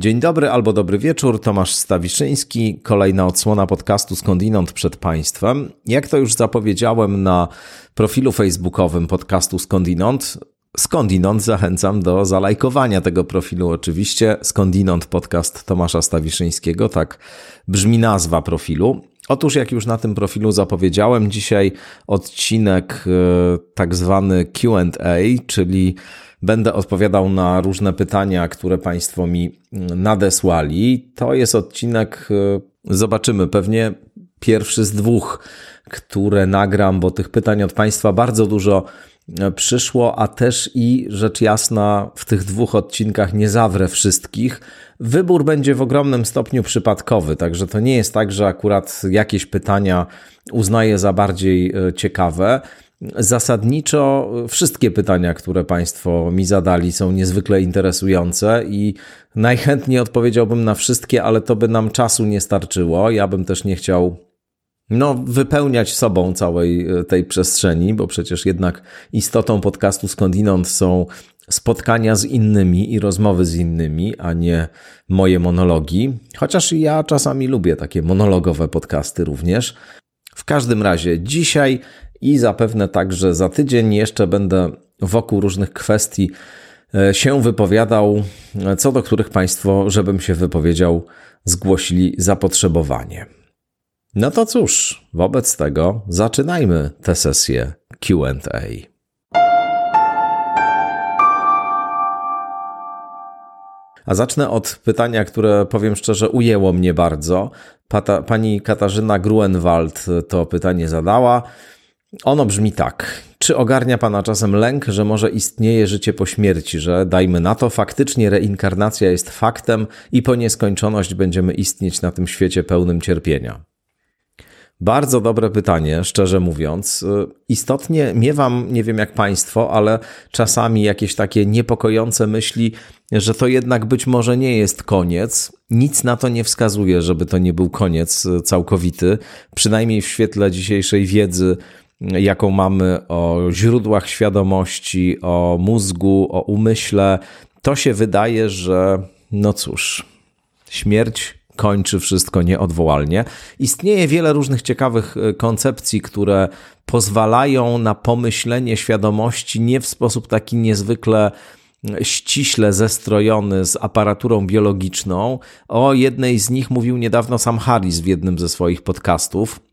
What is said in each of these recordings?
Dzień dobry albo dobry wieczór, Tomasz Stawiszyński, kolejna odsłona podcastu Skądinąd przed Państwem. Jak to już zapowiedziałem na profilu facebookowym podcastu Skądinąd, Skądinąd zachęcam do zalajkowania tego profilu oczywiście. Skądinąd podcast Tomasza Stawiszyńskiego, tak brzmi nazwa profilu. Otóż jak już na tym profilu zapowiedziałem, dzisiaj odcinek e, tak zwany Q&A, czyli będę odpowiadał na różne pytania, które Państwo mi mm, nadesłali. To jest odcinek, e, zobaczymy, pewnie pierwszy z dwóch, które nagram, bo tych pytań od Państwa bardzo dużo e, przyszło, a też i rzecz jasna w tych dwóch odcinkach nie zawrę wszystkich. Wybór będzie w ogromnym stopniu przypadkowy, także to nie jest tak, że akurat jakieś pytania uznaję za bardziej e, ciekawe. Zasadniczo wszystkie pytania, które Państwo mi zadali, są niezwykle interesujące i najchętniej odpowiedziałbym na wszystkie, ale to by nam czasu nie starczyło. Ja bym też nie chciał no, wypełniać sobą całej e, tej przestrzeni, bo przecież jednak istotą podcastu skądinąd są spotkania z innymi i rozmowy z innymi, a nie moje monologi. Chociaż ja czasami lubię takie monologowe podcasty również. W każdym razie dzisiaj i zapewne także za tydzień jeszcze będę wokół różnych kwestii e, się wypowiadał, co do których Państwo, żebym się wypowiedział, zgłosili zapotrzebowanie. No to cóż, wobec tego zaczynajmy tę sesję QA. A zacznę od pytania, które powiem szczerze ujęło mnie bardzo. Pata, pani Katarzyna Gruenwald to pytanie zadała. Ono brzmi tak. Czy ogarnia Pana czasem lęk, że może istnieje życie po śmierci, że dajmy na to, faktycznie reinkarnacja jest faktem i po nieskończoność będziemy istnieć na tym świecie pełnym cierpienia? Bardzo dobre pytanie, szczerze mówiąc. Istotnie miewam, nie wiem jak Państwo, ale czasami jakieś takie niepokojące myśli, że to jednak być może nie jest koniec. Nic na to nie wskazuje, żeby to nie był koniec całkowity, przynajmniej w świetle dzisiejszej wiedzy jaką mamy o źródłach świadomości, o mózgu, o umyśle, to się wydaje, że no cóż, śmierć kończy wszystko nieodwołalnie. Istnieje wiele różnych ciekawych e, koncepcji, które pozwalają na pomyślenie świadomości nie w sposób taki niezwykle e, ściśle zestrojony z aparaturą biologiczną. O jednej z nich mówił niedawno sam Harris w jednym ze swoich podcastów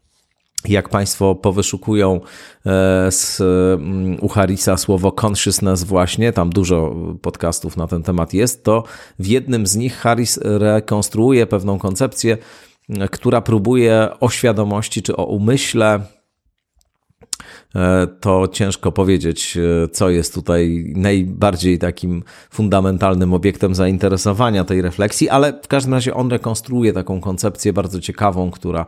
jak Państwo powyszukują e, z, mm, u Harisa słowo consciousness właśnie, tam dużo podcastów na ten temat jest, to w jednym z nich Harris rekonstruuje pewną koncepcję, która próbuje o świadomości czy o umyśle e, to ciężko powiedzieć, e, co jest tutaj najbardziej takim fundamentalnym obiektem zainteresowania tej refleksji, ale w każdym razie on rekonstruuje taką koncepcję bardzo ciekawą, która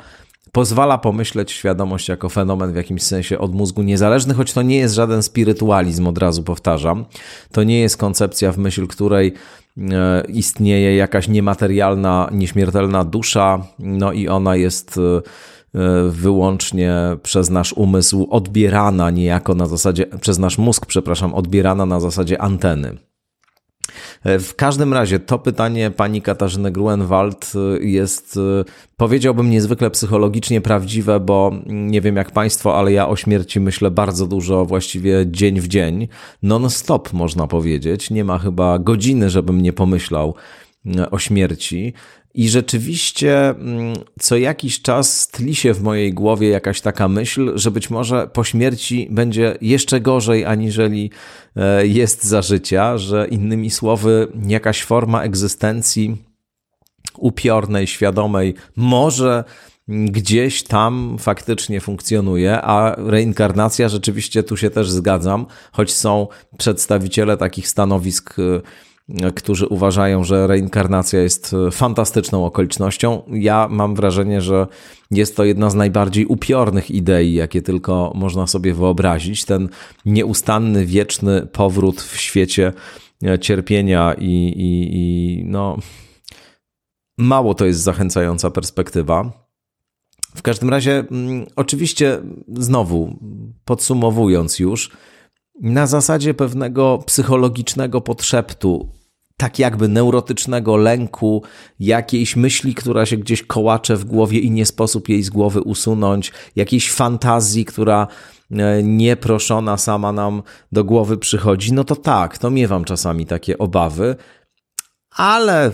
pozwala pomyśleć świadomość jako fenomen w jakimś sensie od mózgu niezależny, choć to nie jest żaden spirytualizm, od razu powtarzam. To nie jest koncepcja, w myśl której e, istnieje jakaś niematerialna, nieśmiertelna dusza, no i ona jest e, wyłącznie przez nasz umysł odbierana niejako na zasadzie, przez nasz mózg, przepraszam, odbierana na zasadzie anteny. E, w każdym razie to pytanie pani Katarzyny Gruenwald e, jest, e, powiedziałbym, niezwykle psychologicznie prawdziwe, bo nie wiem jak państwo, ale ja o śmierci myślę bardzo dużo, właściwie dzień w dzień, non-stop można powiedzieć. Nie ma chyba godziny, żebym nie pomyślał o śmierci. I rzeczywiście mm, co jakiś czas tli się w mojej głowie jakaś taka myśl, że być może po śmierci będzie jeszcze gorzej aniżeli e, jest za życia, że innymi słowy jakaś forma egzystencji upiornej, świadomej może gdzieś tam faktycznie funkcjonuje, a reinkarnacja rzeczywiście tu się też zgadzam, choć są przedstawiciele takich stanowisk e, którzy uważają, że reinkarnacja jest e, fantastyczną okolicznością. Ja mam wrażenie, że jest to jedna z najbardziej upiornych idei, jakie tylko można sobie wyobrazić. Ten nieustanny, wieczny powrót w świecie e, cierpienia i, i, i no, mało to jest zachęcająca perspektywa. W każdym razie, mm, oczywiście, znowu podsumowując już, na zasadzie pewnego psychologicznego podszeptu tak jakby neurotycznego lęku, jakiejś myśli, która się gdzieś kołacze w głowie i nie sposób jej z głowy usunąć, jakiejś fantazji, która e, nieproszona sama nam do głowy przychodzi, no to tak, to miewam czasami takie obawy, ale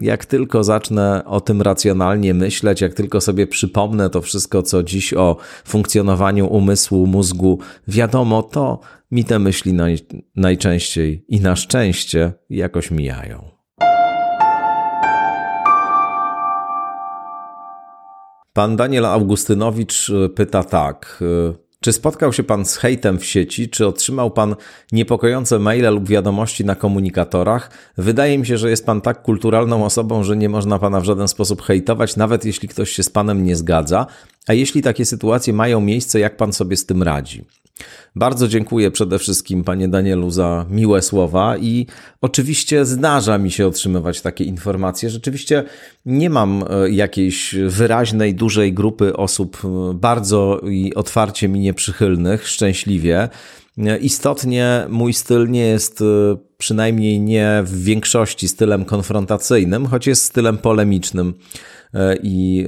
jak tylko zacznę o tym racjonalnie myśleć, jak tylko sobie przypomnę to wszystko, co dziś o funkcjonowaniu umysłu, mózgu wiadomo, to mi te myśli naj, najczęściej i na szczęście jakoś mijają. Pan Daniel Augustynowicz pyta tak. Czy spotkał się pan z hejtem w sieci? Czy otrzymał pan niepokojące maile lub wiadomości na komunikatorach? Wydaje mi się, że jest pan tak kulturalną osobą, że nie można pana w żaden sposób hejtować, nawet jeśli ktoś się z panem nie zgadza. A jeśli takie sytuacje mają miejsce, jak pan sobie z tym radzi? Bardzo dziękuję przede wszystkim, panie Danielu, za miłe słowa i oczywiście zdarza mi się otrzymywać takie informacje. Rzeczywiście nie mam e, jakiejś wyraźnej, dużej grupy osób e, bardzo i otwarcie mi nieprzychylnych, szczęśliwie. E, istotnie mój styl nie jest przynajmniej nie w większości stylem konfrontacyjnym, choć jest stylem polemicznym i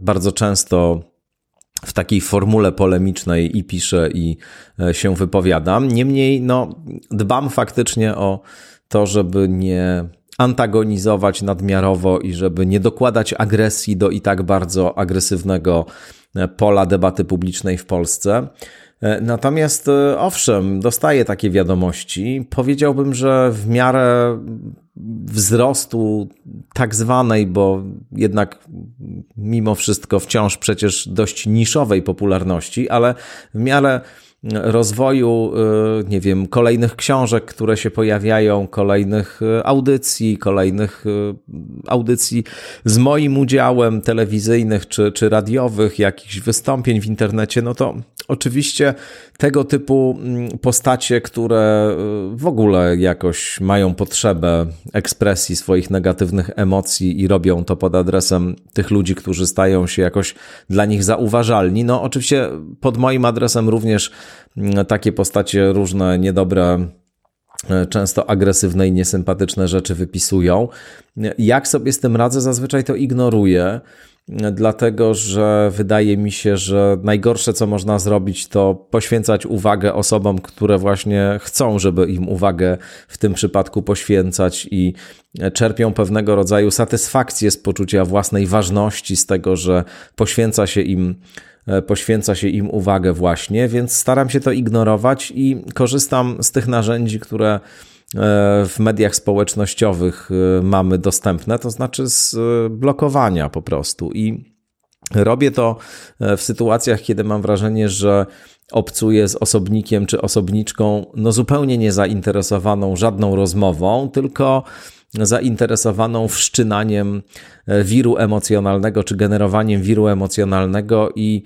bardzo często w takiej formule polemicznej i piszę i e, się wypowiadam. Niemniej, no, dbam faktycznie o to, żeby nie antagonizować nadmiarowo i żeby nie dokładać agresji do i tak bardzo agresywnego e, pola debaty publicznej w Polsce. E, natomiast owszem, dostaję takie wiadomości. Powiedziałbym, że w miarę wzrostu tak zwanej, bo jednak mimo wszystko wciąż przecież dość niszowej popularności, ale w miarę rozwoju, y, nie wiem, kolejnych książek, które się pojawiają, kolejnych y, audycji, kolejnych y, audycji z moim udziałem telewizyjnych czy, czy radiowych, jakichś wystąpień w internecie, no to oczywiście tego typu mm, postacie, które w ogóle jakoś mają potrzebę ekspresji swoich negatywnych emocji i robią to pod adresem tych ludzi, którzy stają się jakoś dla nich zauważalni. No, oczywiście pod moim adresem również takie postacie różne niedobre e, często agresywne i niesympatyczne rzeczy wypisują. Jak sobie z tym radzę? Zazwyczaj to ignoruję dlatego że wydaje mi się, że najgorsze, co można zrobić, to poświęcać uwagę osobom, które właśnie chcą, żeby im uwagę w tym przypadku poświęcać i czerpią pewnego rodzaju satysfakcję z poczucia własnej ważności, z tego, że poświęca się im poświęca się im uwagę właśnie, więc staram się to ignorować i korzystam z tych narzędzi, które E, w mediach społecznościowych e, mamy dostępne, to znaczy z e, blokowania po prostu. I robię to w sytuacjach, kiedy mam wrażenie, że obcuję z osobnikiem czy osobniczką, no zupełnie niezainteresowaną żadną rozmową, tylko zainteresowaną wszczynaniem wiru emocjonalnego czy generowaniem wiru emocjonalnego i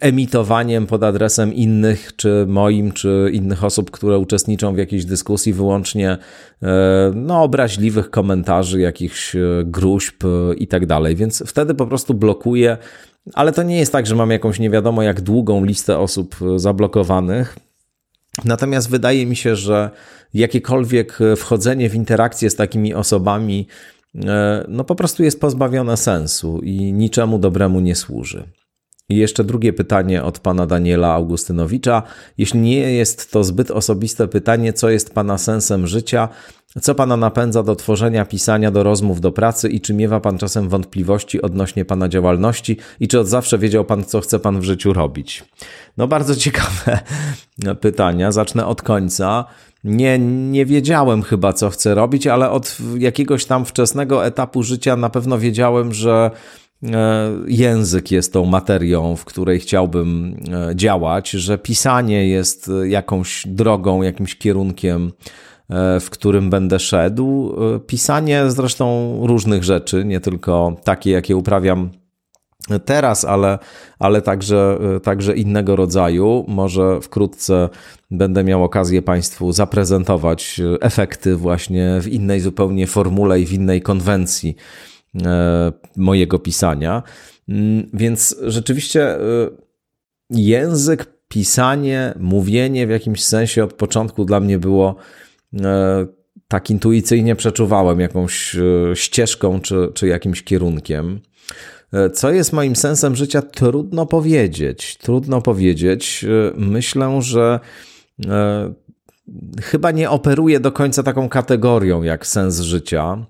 emitowaniem pod adresem innych, czy moim, czy innych osób, które uczestniczą w jakiejś dyskusji, wyłącznie e, no, obraźliwych komentarzy, jakichś e, gruźb e, i tak dalej. Więc wtedy po prostu blokuję, ale to nie jest tak, że mam jakąś nie wiadomo jak długą listę osób zablokowanych. Natomiast wydaje mi się, że jakiekolwiek wchodzenie w interakcję z takimi osobami, no po prostu jest pozbawione sensu i niczemu dobremu nie służy. I jeszcze drugie pytanie od pana Daniela Augustynowicza. Jeśli nie jest to zbyt osobiste pytanie, co jest pana sensem życia? Co pana napędza do tworzenia, pisania, do rozmów, do pracy i czy miewa pan czasem wątpliwości odnośnie pana działalności i czy od zawsze wiedział pan, co chce pan w życiu robić? No bardzo ciekawe pytania. Zacznę od końca. Nie, nie wiedziałem chyba, co chcę robić, ale od jakiegoś tam wczesnego etapu życia na pewno wiedziałem, że E, język jest tą materią, w której chciałbym e, działać, że pisanie jest jakąś drogą, jakimś kierunkiem, e, w którym będę szedł. Pisanie zresztą różnych rzeczy, nie tylko takie, jakie uprawiam teraz, ale, ale także, także innego rodzaju. Może wkrótce będę miał okazję Państwu zaprezentować efekty właśnie w innej zupełnie formule i w innej konwencji E, mojego pisania. Mm, więc rzeczywiście e, język, pisanie, mówienie w jakimś sensie od początku dla mnie było e, tak intuicyjnie przeczuwałem jakąś ścieżką czy, czy jakimś kierunkiem. Co jest moim sensem życia, trudno powiedzieć. Trudno powiedzieć. Myślę, że chyba nie operuję do końca taką kategorią jak sens życia.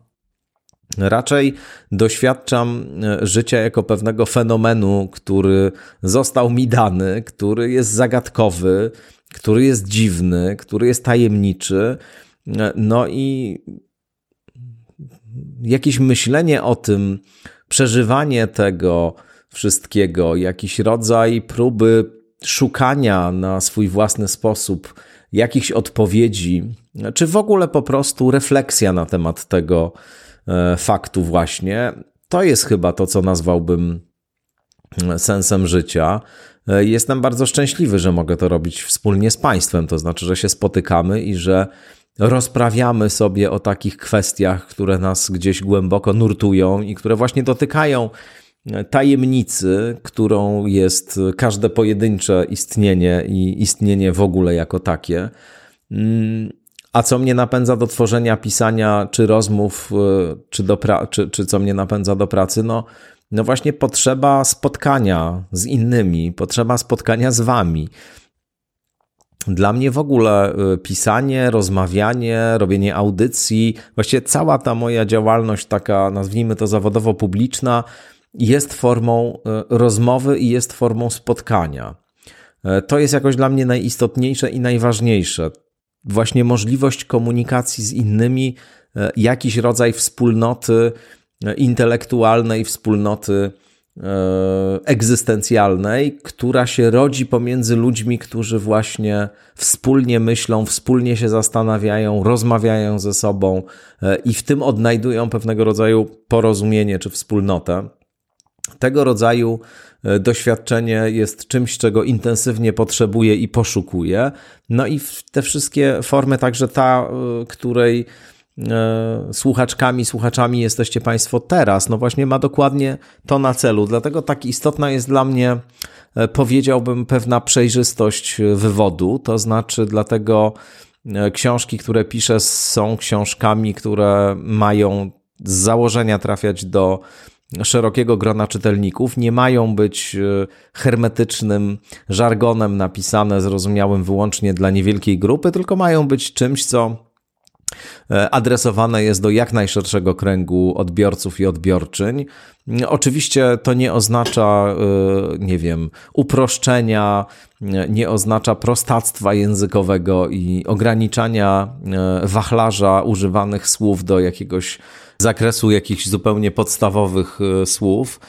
Raczej doświadczam e, życia jako pewnego fenomenu, który został mi dany, który jest zagadkowy, który jest dziwny, który jest tajemniczy. No i jakieś myślenie o tym, przeżywanie tego wszystkiego, jakiś rodzaj próby szukania na swój własny sposób jakichś odpowiedzi, czy w ogóle po prostu refleksja na temat tego e, faktu, właśnie. To jest chyba to, co nazwałbym e, sensem życia. E, jestem bardzo szczęśliwy, że mogę to robić wspólnie z Państwem, to znaczy, że się spotykamy i że rozprawiamy sobie o takich kwestiach, które nas gdzieś głęboko nurtują i które właśnie dotykają tajemnicy, którą jest każde pojedyncze istnienie i istnienie w ogóle jako takie. Mm, a co mnie napędza do tworzenia, pisania, czy rozmów, e, czy, do pra- czy, czy co mnie napędza do pracy? No, no właśnie potrzeba spotkania z innymi, potrzeba spotkania z wami. Dla mnie w ogóle e, pisanie, rozmawianie, robienie audycji, właściwie cała ta moja działalność, taka nazwijmy to zawodowo publiczna, jest formą e, rozmowy i jest formą spotkania. E, to jest jakoś dla mnie najistotniejsze i najważniejsze. Właśnie możliwość komunikacji z innymi, jakiś rodzaj wspólnoty intelektualnej, wspólnoty egzystencjalnej, która się rodzi pomiędzy ludźmi, którzy właśnie wspólnie myślą, wspólnie się zastanawiają, rozmawiają ze sobą i w tym odnajdują pewnego rodzaju porozumienie czy wspólnotę. Tego rodzaju e, doświadczenie jest czymś, czego intensywnie potrzebuję i poszukuję. No i te wszystkie formy, także ta, e, której e, słuchaczkami, słuchaczami jesteście Państwo teraz, no właśnie ma dokładnie to na celu. Dlatego tak istotna jest dla mnie, powiedziałbym, pewna przejrzystość wywodu. To znaczy, dlatego książki, które piszę, są książkami, które mają z założenia trafiać do szerokiego grona czytelników, nie mają być e, hermetycznym żargonem napisane, zrozumiałym wyłącznie dla niewielkiej grupy, tylko mają być czymś, co e, adresowane jest do jak najszerszego kręgu odbiorców i odbiorczyń. Oczywiście to nie oznacza, e, nie wiem, uproszczenia, nie oznacza prostactwa językowego i ograniczania wachlarza używanych słów do jakiegoś zakresu jakichś zupełnie podstawowych e, słów.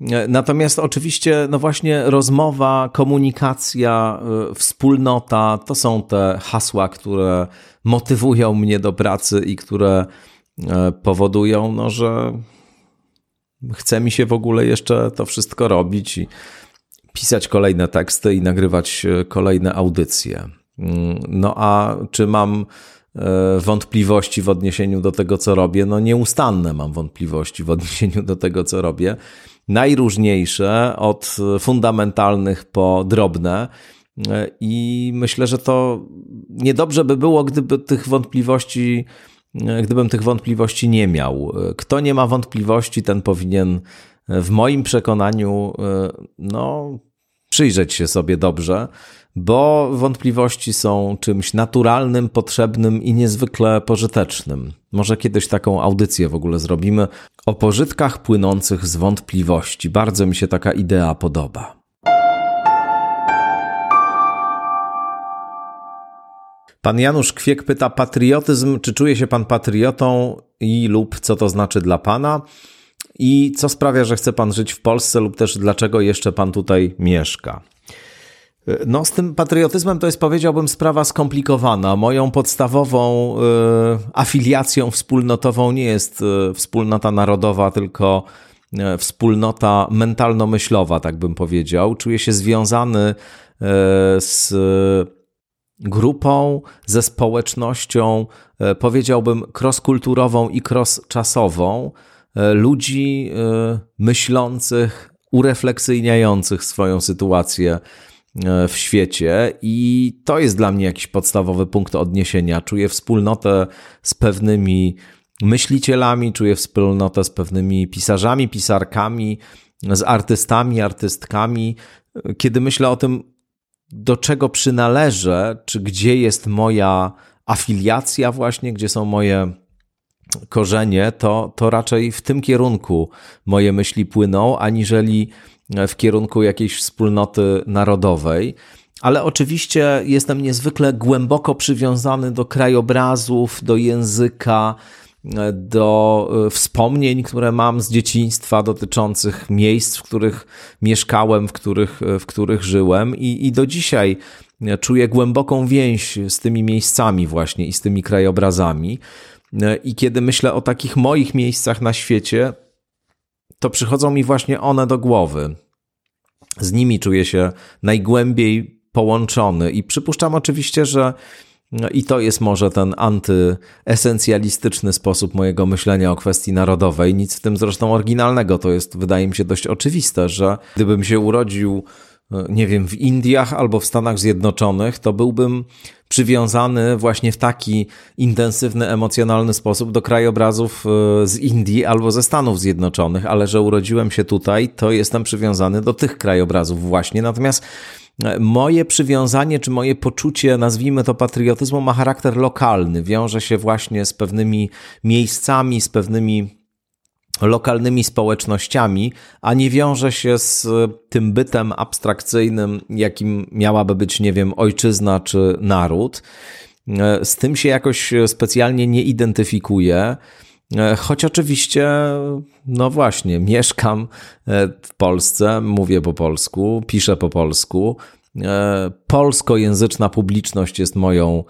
E, natomiast oczywiście, no właśnie, rozmowa, komunikacja, e, wspólnota to są te hasła, które motywują mnie do pracy i które powodują, no, że chce mi się w ogóle jeszcze to wszystko robić i pisać kolejne teksty i nagrywać kolejne audycje. Mm, no a czy mam E, wątpliwości w odniesieniu do tego, co robię. No nieustanne mam wątpliwości w odniesieniu do tego, co robię. Najróżniejsze, od fundamentalnych po drobne. I myślę, że to niedobrze by było, gdyby tych wątpliwości, gdybym tych wątpliwości nie miał. Kto nie ma wątpliwości, ten powinien w moim przekonaniu no, przyjrzeć się sobie dobrze bo wątpliwości są czymś naturalnym, potrzebnym i niezwykle pożytecznym. Może kiedyś taką audycję w ogóle zrobimy o pożytkach płynących z wątpliwości. Bardzo mi się taka idea podoba. Pan Janusz Kwiek pyta: Patriotyzm, czy czuje się pan patriotą i lub co to znaczy dla pana? I co sprawia, że chce pan żyć w Polsce, lub też dlaczego jeszcze pan tutaj mieszka? No, z tym patriotyzmem to jest, powiedziałbym, sprawa skomplikowana. Moją podstawową y, afiliacją wspólnotową nie jest y, wspólnota narodowa, tylko y, wspólnota mentalno-myślowa, tak bym powiedział. Czuję się związany z grupą, ze społecznością, powiedziałbym, cross-kulturową i cross-czasową ludzi myślących, urefleksyjniających swoją sytuację w świecie i to jest dla mnie jakiś podstawowy punkt odniesienia. Czuję wspólnotę z pewnymi myślicielami, czuję wspólnotę z pewnymi pisarzami, pisarkami, z artystami, artystkami. Kiedy myślę o tym, do czego przynależę, czy gdzie jest moja afiliacja, właśnie, gdzie są moje korzenie, to, to raczej w tym kierunku moje myśli płyną, aniżeli w kierunku jakiejś wspólnoty narodowej. Ale oczywiście jestem niezwykle głęboko przywiązany do krajobrazów, do języka, do e, wspomnień, które mam z dzieciństwa dotyczących miejsc, w których mieszkałem, w których, e, w których żyłem i, i do dzisiaj czuję głęboką więź z tymi miejscami właśnie i z tymi krajobrazami. E, I kiedy myślę o takich moich miejscach na świecie, to przychodzą mi właśnie one do głowy. Z nimi czuję się najgłębiej połączony i przypuszczam oczywiście, że no i to jest może ten antyesencjalistyczny sposób mojego myślenia o kwestii narodowej. Nic w tym zresztą oryginalnego. To jest, wydaje mi się, dość oczywiste, że gdybym się urodził, nie wiem, w Indiach albo w Stanach Zjednoczonych, to byłbym przywiązany właśnie w taki intensywny, emocjonalny sposób do krajobrazów e, z Indii albo ze Stanów Zjednoczonych, ale że urodziłem się tutaj, to jestem przywiązany do tych krajobrazów właśnie. Natomiast Moje przywiązanie, czy moje poczucie, nazwijmy to patriotyzmu, ma charakter lokalny. Wiąże się właśnie z pewnymi miejscami, z pewnymi lokalnymi społecznościami, a nie wiąże się z tym bytem abstrakcyjnym, jakim miałaby być, nie wiem, ojczyzna czy naród. Z tym się jakoś specjalnie nie identyfikuję. E, choć oczywiście, no właśnie, mieszkam e, w Polsce, mówię po polsku, piszę po polsku. E, polskojęzyczna publiczność jest moją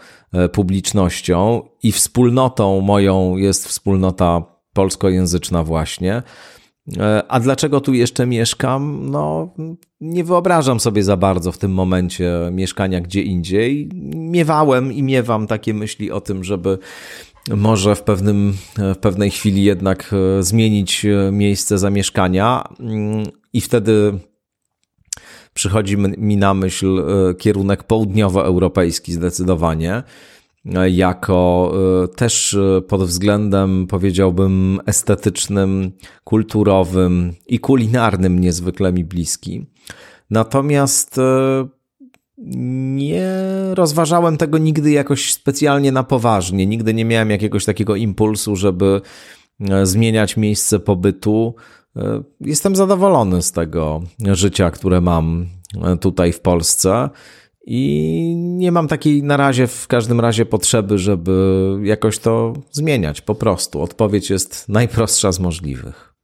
publicznością i wspólnotą moją jest wspólnota polskojęzyczna właśnie. A dlaczego tu jeszcze mieszkam? No, nie wyobrażam sobie za bardzo w tym momencie mieszkania gdzie indziej. Miewałem i miewam takie myśli o tym, żeby może w, pewnym, w pewnej chwili jednak e, zmienić e, miejsce zamieszkania mm, i wtedy przychodzi mi na myśl e, kierunek południowoeuropejski zdecydowanie, jako też pod względem powiedziałbym estetycznym, kulturowym i kulinarnym niezwykle mi bliski. Natomiast nie rozważałem tego nigdy jakoś specjalnie na poważnie. Nigdy nie miałem jakiegoś takiego impulsu, żeby zmieniać miejsce pobytu. Jestem zadowolony z tego życia, które mam tutaj w Polsce. I nie mam takiej na razie, w każdym razie, potrzeby, żeby jakoś to zmieniać. Po prostu odpowiedź jest najprostsza z możliwych.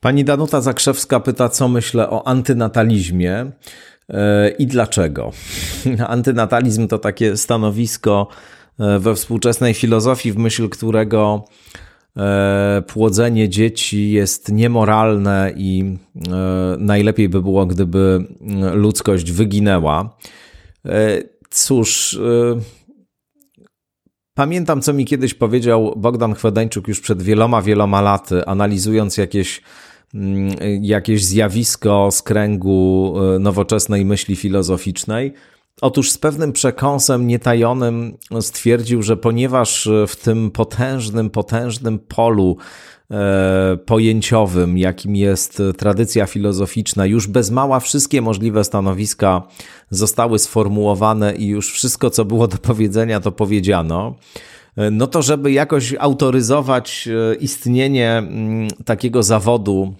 Pani Danuta Zakrzewska pyta, co myślę o antynatalizmie e, i dlaczego. Antynatalizm to takie stanowisko e, we współczesnej filozofii, w myśl którego płodzenie dzieci jest niemoralne i najlepiej by było, gdyby ludzkość wyginęła. Cóż, pamiętam, co mi kiedyś powiedział Bogdan Chwedeńczuk już przed wieloma, wieloma laty, analizując jakieś Mm, jakieś zjawisko z kręgu e, nowoczesnej myśli filozoficznej. Otóż z pewnym przekąsem nietajonym stwierdził, że ponieważ w tym potężnym, potężnym polu e, pojęciowym, jakim jest tradycja filozoficzna, już bez mała wszystkie możliwe stanowiska zostały sformułowane i już wszystko, co było do powiedzenia, to powiedziano no to żeby jakoś autoryzować e, istnienie mm, takiego zawodu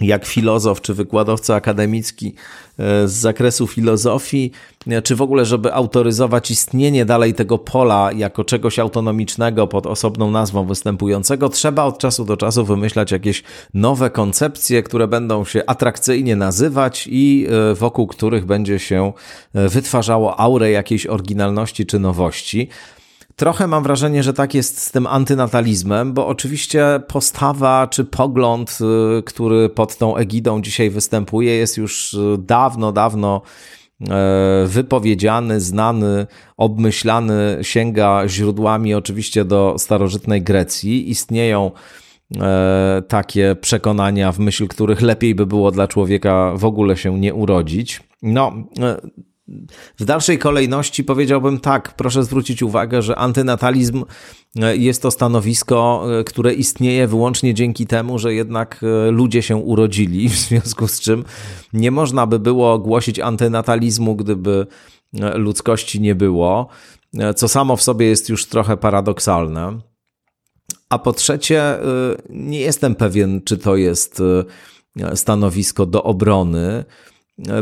jak filozof czy wykładowca akademicki e, z zakresu filozofii, e, czy w ogóle, żeby autoryzować istnienie dalej tego pola jako czegoś autonomicznego pod osobną nazwą występującego, trzeba od czasu do czasu wymyślać jakieś nowe koncepcje, które będą się atrakcyjnie nazywać i wokół których będzie się wytwarzało aurę jakiejś oryginalności czy nowości. Trochę mam wrażenie, że tak jest z tym antynatalizmem, bo oczywiście postawa czy pogląd, y, który pod tą egidą dzisiaj występuje, jest już y, dawno, dawno e, wypowiedziany, znany, obmyślany, sięga źródłami oczywiście do starożytnej Grecji. Istnieją takie przekonania, w myśl których lepiej by było dla człowieka w ogóle się nie urodzić. No, w dalszej kolejności powiedziałbym tak, proszę zwrócić uwagę, że antynatalizm e, jest to stanowisko, e, które istnieje wyłącznie dzięki temu, że jednak e, ludzie się urodzili, w związku z czym nie można by było głosić antynatalizmu, gdyby ludzkości nie było, co samo w sobie jest już trochę paradoksalne. A po trzecie, nie jestem pewien, czy to jest stanowisko do obrony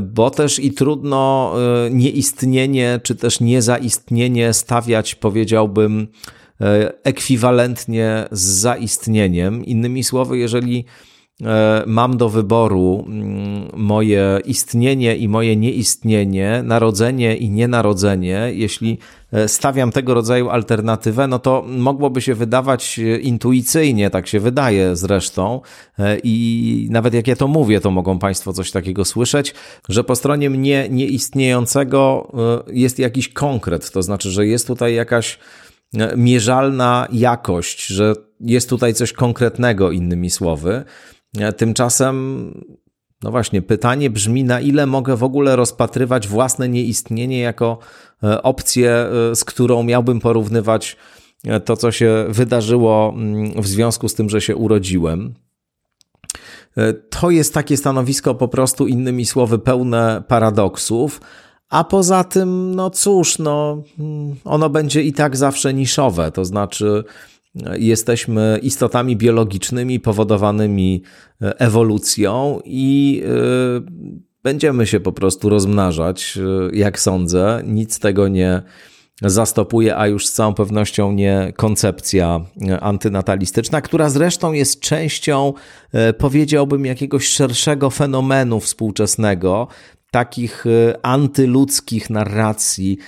bo też i trudno e, nieistnienie czy też niezaistnienie stawiać, powiedziałbym, e, ekwiwalentnie z zaistnieniem. Innymi słowy, jeżeli mam do wyboru mm, moje istnienie i moje nieistnienie, narodzenie i nienarodzenie, jeśli E, stawiam tego rodzaju alternatywę, no to mogłoby się wydawać e, intuicyjnie, tak się wydaje zresztą, e, i nawet jak ja to mówię, to mogą Państwo coś takiego słyszeć, że po stronie mnie nieistniejącego jest jakiś konkret, to znaczy, że jest tutaj jakaś mierzalna jakość, że jest tutaj coś konkretnego, innymi słowy. Tymczasem no właśnie, pytanie brzmi, na ile mogę w ogóle rozpatrywać własne nieistnienie jako e, opcję, e, z którą miałbym porównywać e, to, co się wydarzyło mm, w związku z tym, że się urodziłem. To jest takie stanowisko po prostu, innymi słowy, pełne paradoksów. A poza tym, no cóż, no, mm, ono będzie i tak zawsze niszowe. To znaczy, jesteśmy istotami biologicznymi powodowanymi e, ewolucją i e, będziemy się po prostu rozmnażać, e, jak sądzę. Nic tego nie zastopuje, a już z całą pewnością nie koncepcja antynatalistyczna, która zresztą jest częścią, powiedziałbym, jakiegoś szerszego fenomenu współczesnego, takich antyludzkich narracji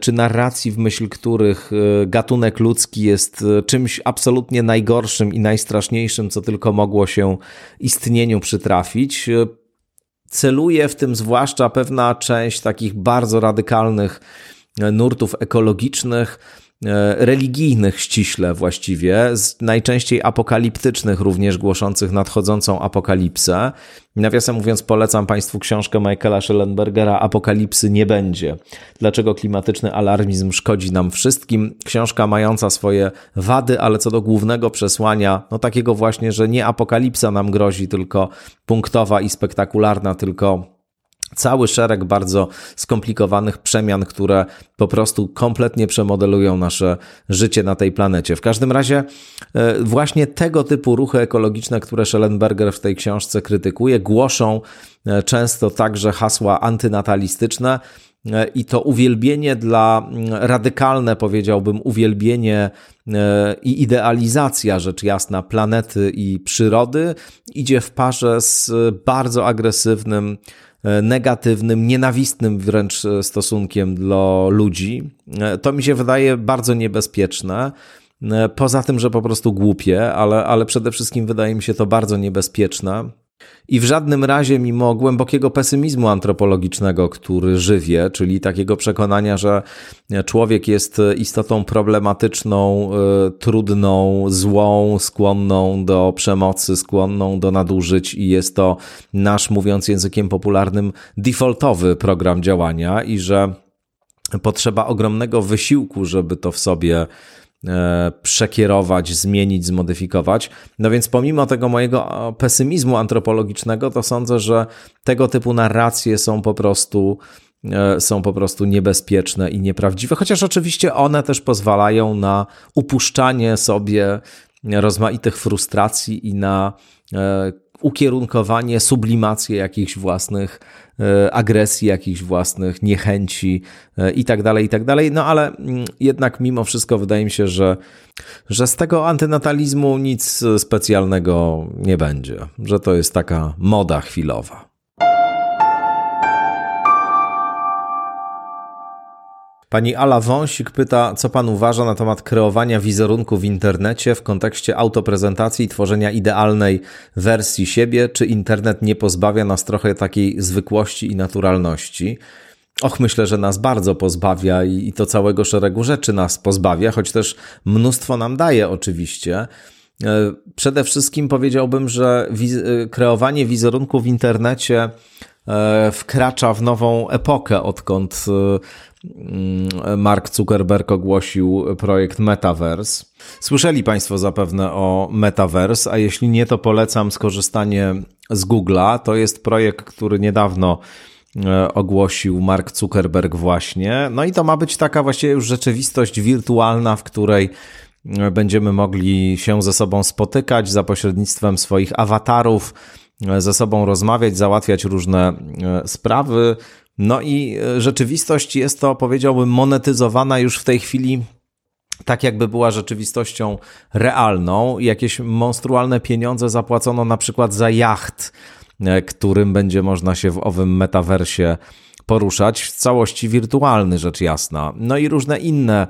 czy narracji, w myśl których e, gatunek ludzki jest e, czymś absolutnie najgorszym i najstraszniejszym, co tylko mogło się istnieniu przytrafić. E, celuje w tym zwłaszcza pewna część takich bardzo radykalnych nurtów ekologicznych, E, religijnych ściśle właściwie, najczęściej apokaliptycznych również głoszących nadchodzącą apokalipsę. Nawiasem mówiąc, polecam Państwu książkę Michaela Schellenbergera Apokalipsy nie będzie. Dlaczego klimatyczny alarmizm szkodzi nam wszystkim? Książka mająca swoje wady, ale co do głównego przesłania, no takiego właśnie, że nie apokalipsa nam grozi, tylko punktowa i spektakularna, tylko cały szereg bardzo skomplikowanych przemian, które po prostu kompletnie przemodelują nasze życie na tej planecie. W każdym razie e, właśnie tego typu ruchy ekologiczne, które Schellenberger w tej książce krytykuje, głoszą e, często także hasła antynatalistyczne, e, i to uwielbienie dla radykalne, powiedziałbym, uwielbienie i idealizacja, rzecz jasna, planety i przyrody idzie w parze z bardzo agresywnym negatywnym, nienawistnym wręcz e, stosunkiem do ludzi. E, to mi się wydaje bardzo niebezpieczne. Poza tym, że po prostu głupie, ale, ale przede wszystkim wydaje mi się to bardzo niebezpieczne. I w żadnym razie, mimo głębokiego pesymizmu antropologicznego, który żywię, czyli takiego przekonania, że człowiek jest istotą problematyczną, e, trudną, złą, skłonną do przemocy, skłonną do nadużyć, i jest to nasz, mówiąc językiem popularnym, defaultowy program działania, i że potrzeba ogromnego wysiłku, żeby to w sobie przekierować, zmienić, zmodyfikować. No więc pomimo tego mojego pesymizmu antropologicznego, to sądzę, że tego typu narracje są po prostu e, są po prostu niebezpieczne i nieprawdziwe, chociaż oczywiście one też pozwalają na upuszczanie sobie rozmaitych frustracji i na e, ukierunkowanie, sublimację jakichś własnych e, agresji, jakichś własnych niechęci e, i tak dalej, i tak dalej. No ale mm, jednak mimo wszystko wydaje mi się, że, że z tego antynatalizmu nic specjalnego nie będzie, że to jest taka moda chwilowa. Pani Ala Wąsik pyta, co pan uważa na temat kreowania wizerunku w internecie w kontekście autoprezentacji i tworzenia idealnej wersji siebie? Czy internet nie pozbawia nas trochę takiej zwykłości i naturalności? Och, myślę, że nas bardzo pozbawia i to całego szeregu rzeczy nas pozbawia, choć też mnóstwo nam daje oczywiście. Przede wszystkim powiedziałbym, że wiz- kreowanie wizerunku w internecie wkracza w nową epokę, odkąd Mark Zuckerberg ogłosił projekt Metaverse. Słyszeli Państwo zapewne o Metaverse, a jeśli nie, to polecam skorzystanie z Google'a. To jest projekt, który niedawno e, ogłosił Mark Zuckerberg właśnie. No i to ma być taka właściwie już rzeczywistość wirtualna, w której e, będziemy mogli się ze sobą spotykać za pośrednictwem swoich awatarów, e, ze sobą rozmawiać, załatwiać różne sprawy. No i e, rzeczywistość jest to, powiedziałbym, monetyzowana już w tej chwili tak jakby była rzeczywistością realną. Jakieś monstrualne pieniądze zapłacono na przykład za jacht, e, którym będzie można się w owym metaversie poruszać, w całości wirtualny, rzecz jasna. No i różne inne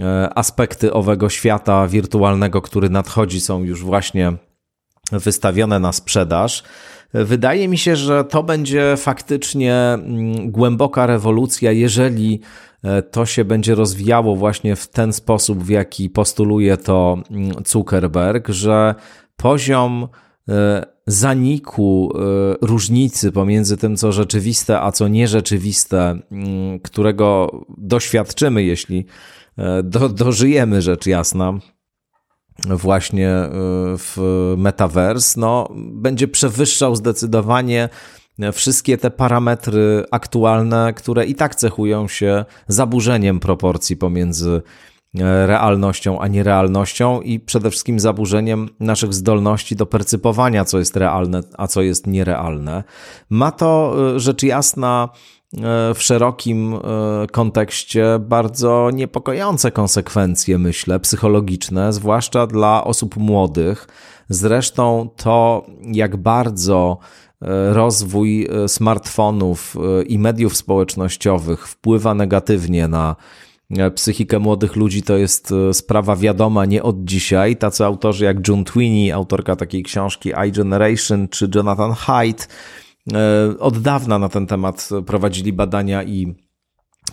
e, aspekty owego świata wirtualnego, który nadchodzi, są już właśnie wystawione na sprzedaż. Wydaje mi się, że to będzie faktycznie mm, głęboka rewolucja, jeżeli e, to się będzie rozwijało właśnie w ten sposób, w jaki postuluje to mm, Zuckerberg, że poziom e, zaniku e, różnicy pomiędzy tym, co rzeczywiste, a co nierzeczywiste, mm, którego doświadczymy, jeśli do, dożyjemy rzecz jasna, właśnie y, w Metaverse, no, będzie przewyższał zdecydowanie wszystkie te parametry aktualne, które i tak cechują się zaburzeniem proporcji pomiędzy e, realnością a nierealnością i przede wszystkim zaburzeniem naszych zdolności do percypowania, co jest realne, a co jest nierealne. Ma to e, rzecz jasna E, w szerokim e, kontekście bardzo niepokojące konsekwencje, myślę, psychologiczne, zwłaszcza dla osób młodych. Zresztą to, jak bardzo e, rozwój smartfonów i mediów społecznościowych wpływa negatywnie na psychikę młodych ludzi, to jest sprawa wiadoma nie od dzisiaj. Tacy autorzy jak June Tweeney, autorka takiej książki iGeneration, czy Jonathan Haidt, E, od dawna na ten temat prowadzili badania i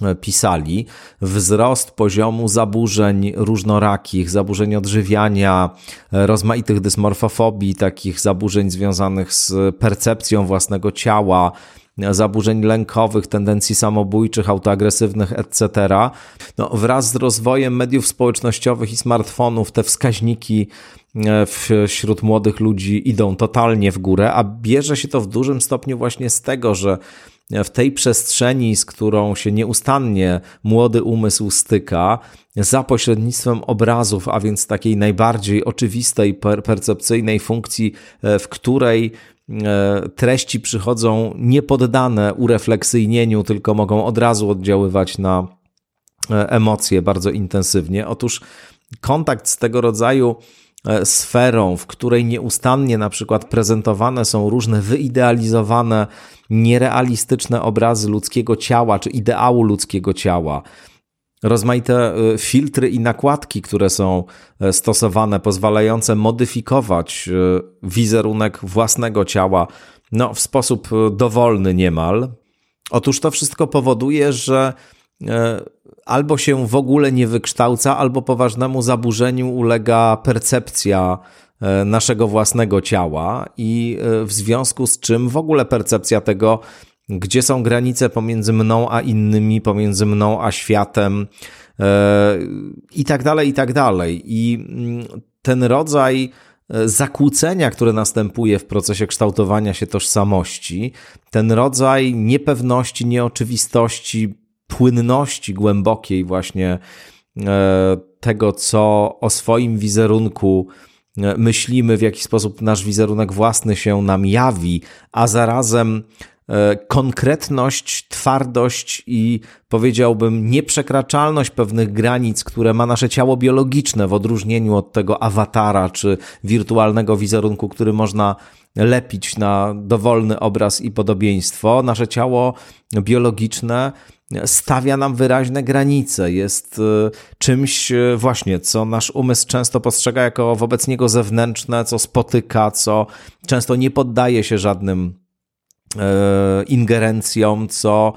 e, pisali, wzrost poziomu zaburzeń różnorakich, zaburzeń odżywiania, e, rozmaitych dysmorfofobii, takich zaburzeń związanych z percepcją własnego ciała, zaburzeń lękowych, tendencji samobójczych, autoagresywnych, etc. No, wraz z rozwojem mediów społecznościowych i smartfonów te wskaźniki e, wśród młodych ludzi idą totalnie w górę, a bierze się to w dużym stopniu właśnie z tego, że w tej przestrzeni, z którą się nieustannie młody umysł styka, za pośrednictwem obrazów, a więc takiej najbardziej oczywistej, percepcyjnej funkcji, e, w której E, treści przychodzą niepoddane urefleksyjnieniu, tylko mogą od razu oddziaływać na e, emocje bardzo intensywnie. Otóż kontakt z tego rodzaju e, sferą, w której nieustannie na przykład prezentowane są różne wyidealizowane, nierealistyczne obrazy ludzkiego ciała czy ideału ludzkiego ciała, rozmaite y, filtry i nakładki, które są e, stosowane, pozwalające modyfikować y, wizerunek własnego ciała no, w sposób y, dowolny niemal. Otóż to wszystko powoduje, że e, albo się w ogóle nie wykształca, albo poważnemu zaburzeniu ulega percepcja e, naszego własnego ciała, i w związku z czym w ogóle percepcja tego, gdzie są granice pomiędzy mną a innymi, pomiędzy mną a światem e, i tak dalej, i tak dalej. I mm, ten rodzaj e, zakłócenia, które następuje w procesie kształtowania się tożsamości, ten rodzaj niepewności, nieoczywistości, płynności głębokiej właśnie e, tego, co o swoim wizerunku myślimy, w jaki sposób nasz wizerunek własny się nam jawi, a zarazem konkretność, twardość i powiedziałbym nieprzekraczalność pewnych granic, które ma nasze ciało biologiczne w odróżnieniu od tego awatara czy wirtualnego wizerunku, który można lepić na dowolny obraz i podobieństwo. Nasze ciało biologiczne stawia nam wyraźne granice, jest e, czymś e, właśnie, co nasz umysł często postrzega jako wobec niego zewnętrzne, co spotyka, co często nie poddaje się żadnym E, ingerencją, co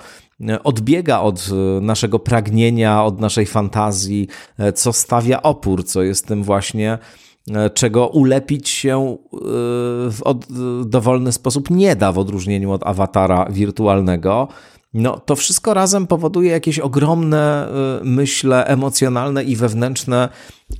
odbiega od naszego pragnienia, od naszej fantazji, e, co stawia opór, co jest tym właśnie czego ulepić się w dowolny sposób nie da w odróżnieniu od awatara wirtualnego. No, to wszystko razem powoduje jakieś ogromne, y, myślę, emocjonalne i wewnętrzne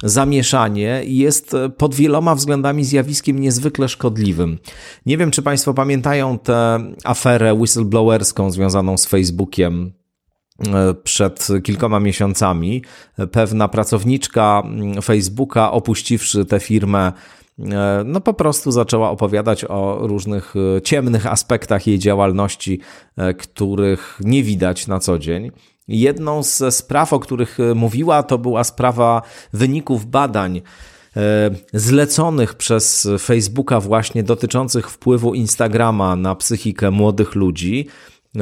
zamieszanie i jest pod wieloma względami zjawiskiem niezwykle szkodliwym. Nie wiem, czy Państwo pamiętają tę aferę whistleblowerską związaną z Facebookiem y, przed kilkoma miesiącami. Pewna pracowniczka mm, Facebooka, opuściwszy tę firmę, no po prostu zaczęła opowiadać o różnych e, ciemnych aspektach jej działalności, e, których nie widać na co dzień. Jedną ze spraw, o których mówiła, to była sprawa wyników badań zleconych przez Facebooka właśnie dotyczących wpływu Instagrama na psychikę młodych ludzi.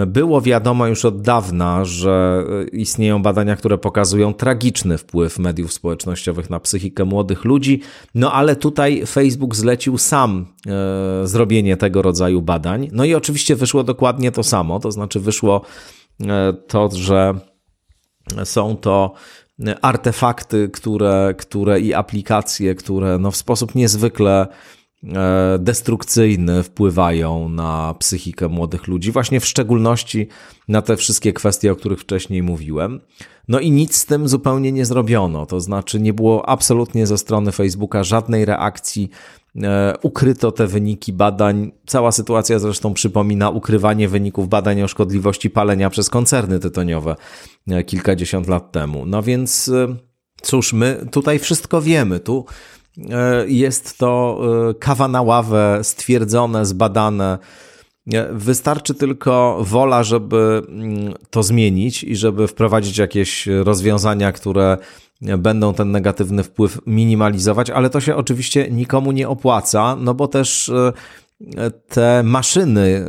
Było wiadomo już od dawna, że istnieją badania, które pokazują tragiczny wpływ mediów społecznościowych na psychikę młodych ludzi, no ale tutaj Facebook zlecił sam e, zrobienie tego rodzaju badań. No i oczywiście wyszło dokładnie to samo, to znaczy wyszło e, to, że są to artefakty, które, które i aplikacje, które no w sposób niezwykle E, destrukcyjny wpływają na psychikę młodych ludzi, właśnie w szczególności na te wszystkie kwestie, o których wcześniej mówiłem. No i nic z tym zupełnie nie zrobiono, to znaczy nie było absolutnie ze strony Facebooka żadnej reakcji, e, ukryto te wyniki badań. Cała sytuacja zresztą przypomina ukrywanie wyników badań o szkodliwości palenia przez koncerny tytoniowe e, kilkadziesiąt lat temu. No więc cóż, my tutaj wszystko wiemy, tu E, jest to e, kawa na ławę, stwierdzone, zbadane. E, wystarczy tylko wola, żeby mm, to zmienić i żeby wprowadzić jakieś rozwiązania, które będą ten negatywny wpływ minimalizować, ale to się oczywiście nikomu nie opłaca, no bo też te maszyny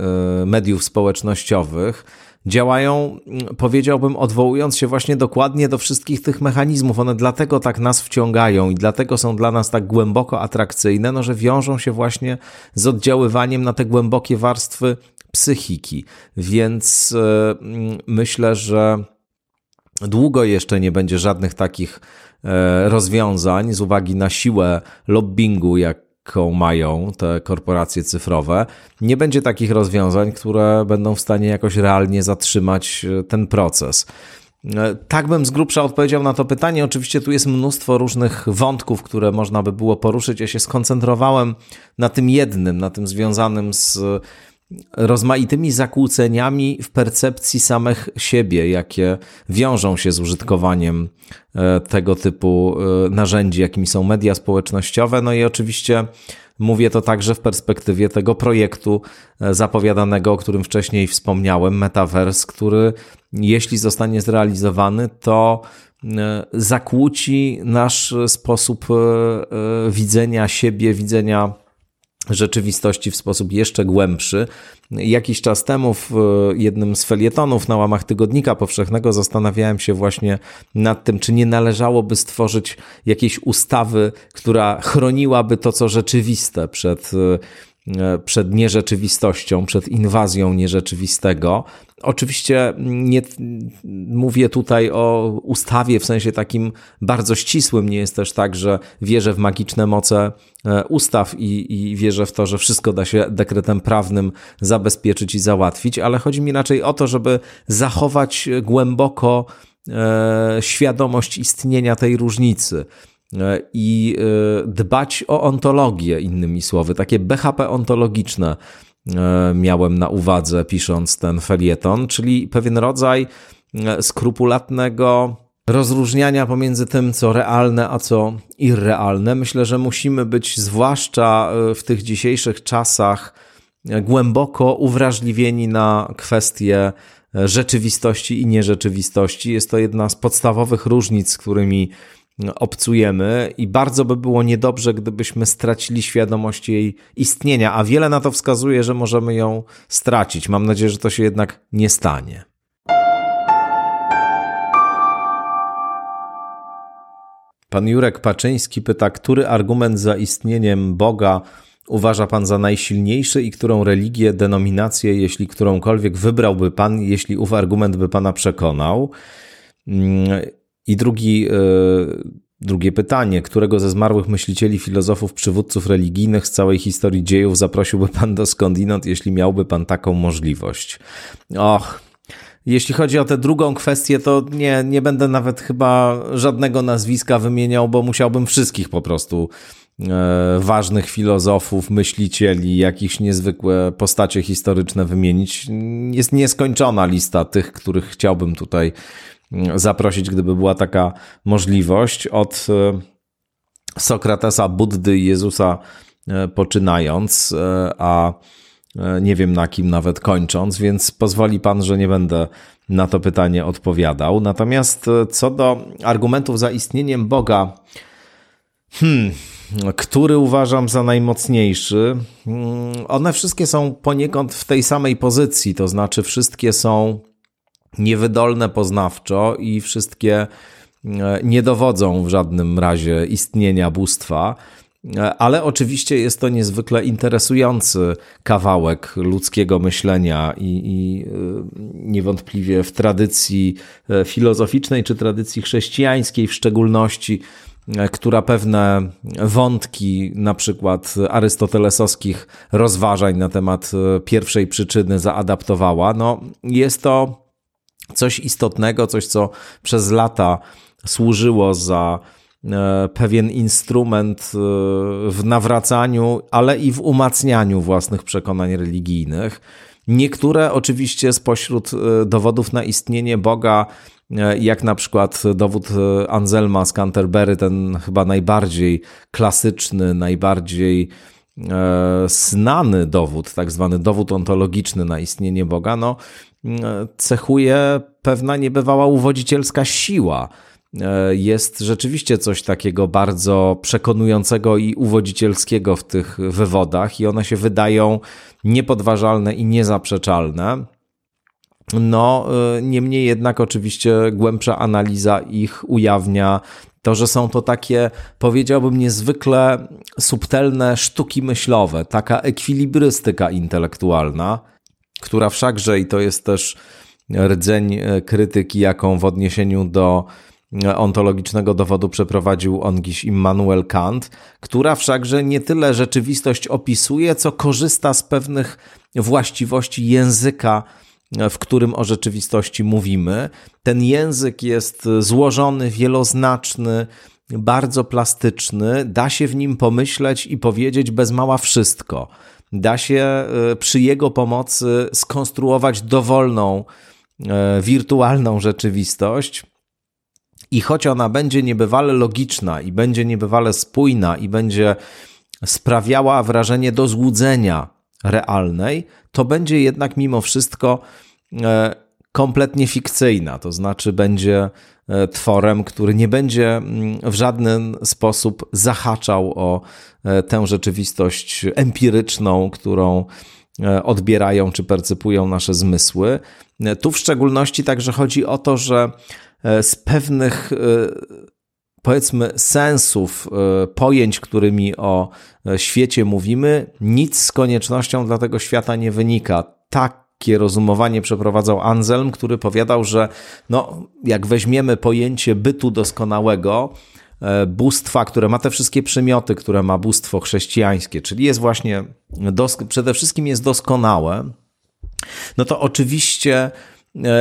mediów społecznościowych, działają, mm, powiedziałbym, odwołując się właśnie dokładnie do wszystkich tych mechanizmów. One dlatego tak nas wciągają i dlatego są dla nas tak głęboko atrakcyjne, no, że wiążą się właśnie z oddziaływaniem na te głębokie warstwy psychiki. Więc yy, myślę, że długo jeszcze nie będzie żadnych takich e, rozwiązań z uwagi na siłę lobbingu, jak jaką mają te korporacje cyfrowe, nie będzie takich rozwiązań, które będą w stanie jakoś realnie zatrzymać e, ten proces. E, tak bym z grubsza odpowiedział na to pytanie. Oczywiście tu jest mnóstwo różnych wątków, które można by było poruszyć. Ja się skoncentrowałem na tym jednym, na tym związanym z rozmaitymi zakłóceniami w percepcji samych siebie, jakie wiążą się z użytkowaniem e, tego typu e, narzędzi, jakimi są media społecznościowe. No i oczywiście mówię to także w perspektywie tego projektu e, zapowiadanego, o którym wcześniej wspomniałem, Metaverse, który jeśli zostanie zrealizowany, to zakłóci nasz sposób widzenia siebie, widzenia rzeczywistości w sposób jeszcze głębszy. Jakiś czas temu w jednym z felietonów na łamach Tygodnika Powszechnego zastanawiałem się właśnie nad tym, czy nie należałoby stworzyć jakiejś ustawy, która chroniłaby to, co rzeczywiste przed E, przed nierzeczywistością, przed inwazją nierzeczywistego. Oczywiście nie mówię tutaj o ustawie w sensie takim bardzo ścisłym. Nie jest też tak, że wierzę w magiczne moce e, ustaw i, i wierzę w to, że wszystko da się dekretem prawnym zabezpieczyć i załatwić, ale chodzi mi raczej o to, żeby zachować głęboko e, świadomość istnienia tej różnicy E, i e, dbać o ontologię, innymi słowy, takie BHP ontologiczne e, miałem na uwadze pisząc ten felieton, czyli pewien rodzaj skrupulatnego rozróżniania pomiędzy tym, co realne, a co irrealne. Myślę, że musimy być, zwłaszcza w tych dzisiejszych czasach, głęboko uwrażliwieni na kwestie rzeczywistości i nierzeczywistości. Jest to jedna z podstawowych różnic, z którymi obcujemy i bardzo by było niedobrze, gdybyśmy stracili świadomość jej istnienia, a wiele na to wskazuje, że możemy ją stracić. Mam nadzieję, że to się jednak nie stanie. Pan Jurek Paczyński pyta, który argument za istnieniem Boga uważa Pan za najsilniejszy i którą religię, denominację, jeśli którąkolwiek wybrałby Pan, jeśli ów argument by Pana przekonał? I drugi e, Drugie pytanie. Którego ze zmarłych myślicieli, filozofów, przywódców religijnych z całej historii dziejów zaprosiłby pan do skądinąd, jeśli miałby pan taką możliwość? Och, jeśli chodzi o tę drugą kwestię, to nie, nie będę nawet chyba żadnego nazwiska wymieniał, bo musiałbym wszystkich po prostu e, ważnych filozofów, myślicieli, jakichś niezwykłe postacie historyczne wymienić. Jest nieskończona lista tych, których chciałbym tutaj zaprosić, gdyby była taka możliwość. Od e, Sokratesa, Buddy i Jezusa e, poczynając, a E, nie wiem na kim nawet kończąc, więc pozwoli pan, że nie będę na to pytanie odpowiadał. Natomiast co do argumentów za istnieniem Boga, hmm, który uważam za najmocniejszy, hmm, one wszystkie są poniekąd w tej samej pozycji, to znaczy wszystkie są niewydolne poznawczo i wszystkie e, nie dowodzą w żadnym razie istnienia bóstwa. Ale oczywiście jest to niezwykle interesujący kawałek ludzkiego myślenia i, i, y, niewątpliwie w tradycji e, filozoficznej czy tradycji chrześcijańskiej w szczególności, e, która pewne wątki, na przykład arystotelesowskich rozważań na temat e, pierwszej przyczyny zaadaptowała. No, jest to coś istotnego, coś co przez lata służyło za E, pewien instrument e, w nawracaniu, ale i w umacnianiu własnych przekonań religijnych. Niektóre oczywiście spośród e, dowodów na istnienie Boga, jak na przykład dowód Anselma z Canterbury, ten chyba najbardziej klasyczny, najbardziej znany dowód, tak zwany dowód ontologiczny na istnienie Boga, no, cechuje pewna niebywała uwodzicielska siła E, jest rzeczywiście coś takiego bardzo przekonującego i uwodzicielskiego w tych wywodach, i one się wydają niepodważalne i niezaprzeczalne. No, e, niemniej jednak, oczywiście, głębsza analiza ich ujawnia to, że są to takie, powiedziałbym, niezwykle subtelne sztuki myślowe, taka ekwilibrystyka intelektualna, która wszakże, i to jest też rdzeń e, krytyki, jaką w odniesieniu do ontologicznego dowodu przeprowadził ongiś Immanuel Kant, która wszakże nie tyle rzeczywistość opisuje, co korzysta z pewnych właściwości języka, w którym o rzeczywistości mówimy. Ten język jest złożony, wieloznaczny, bardzo plastyczny, da się w nim pomyśleć i powiedzieć bez mała wszystko. Da się e, przy jego pomocy skonstruować dowolną, e, wirtualną rzeczywistość. I choć ona będzie niebywale logiczna i będzie niebywale spójna i będzie sprawiała wrażenie do złudzenia realnej, to będzie jednak mimo wszystko e, kompletnie fikcyjna, to znaczy będzie tworem, który nie będzie mm, w żaden sposób zahaczał o e, tę rzeczywistość empiryczną, którą odbierają czy percypują nasze zmysły. Tu w szczególności także chodzi o to, że E, z pewnych e, powiedzmy sensów, e, pojęć, którymi o świecie mówimy, nic z koniecznością dla tego świata nie wynika. Takie rozumowanie przeprowadzał Anselm, który powiadał, że no, jak weźmiemy pojęcie bytu doskonałego, bóstwa, które ma te wszystkie przymioty, które ma bóstwo chrześcijańskie, czyli jest właśnie, przede wszystkim jest doskonałe, no to oczywiście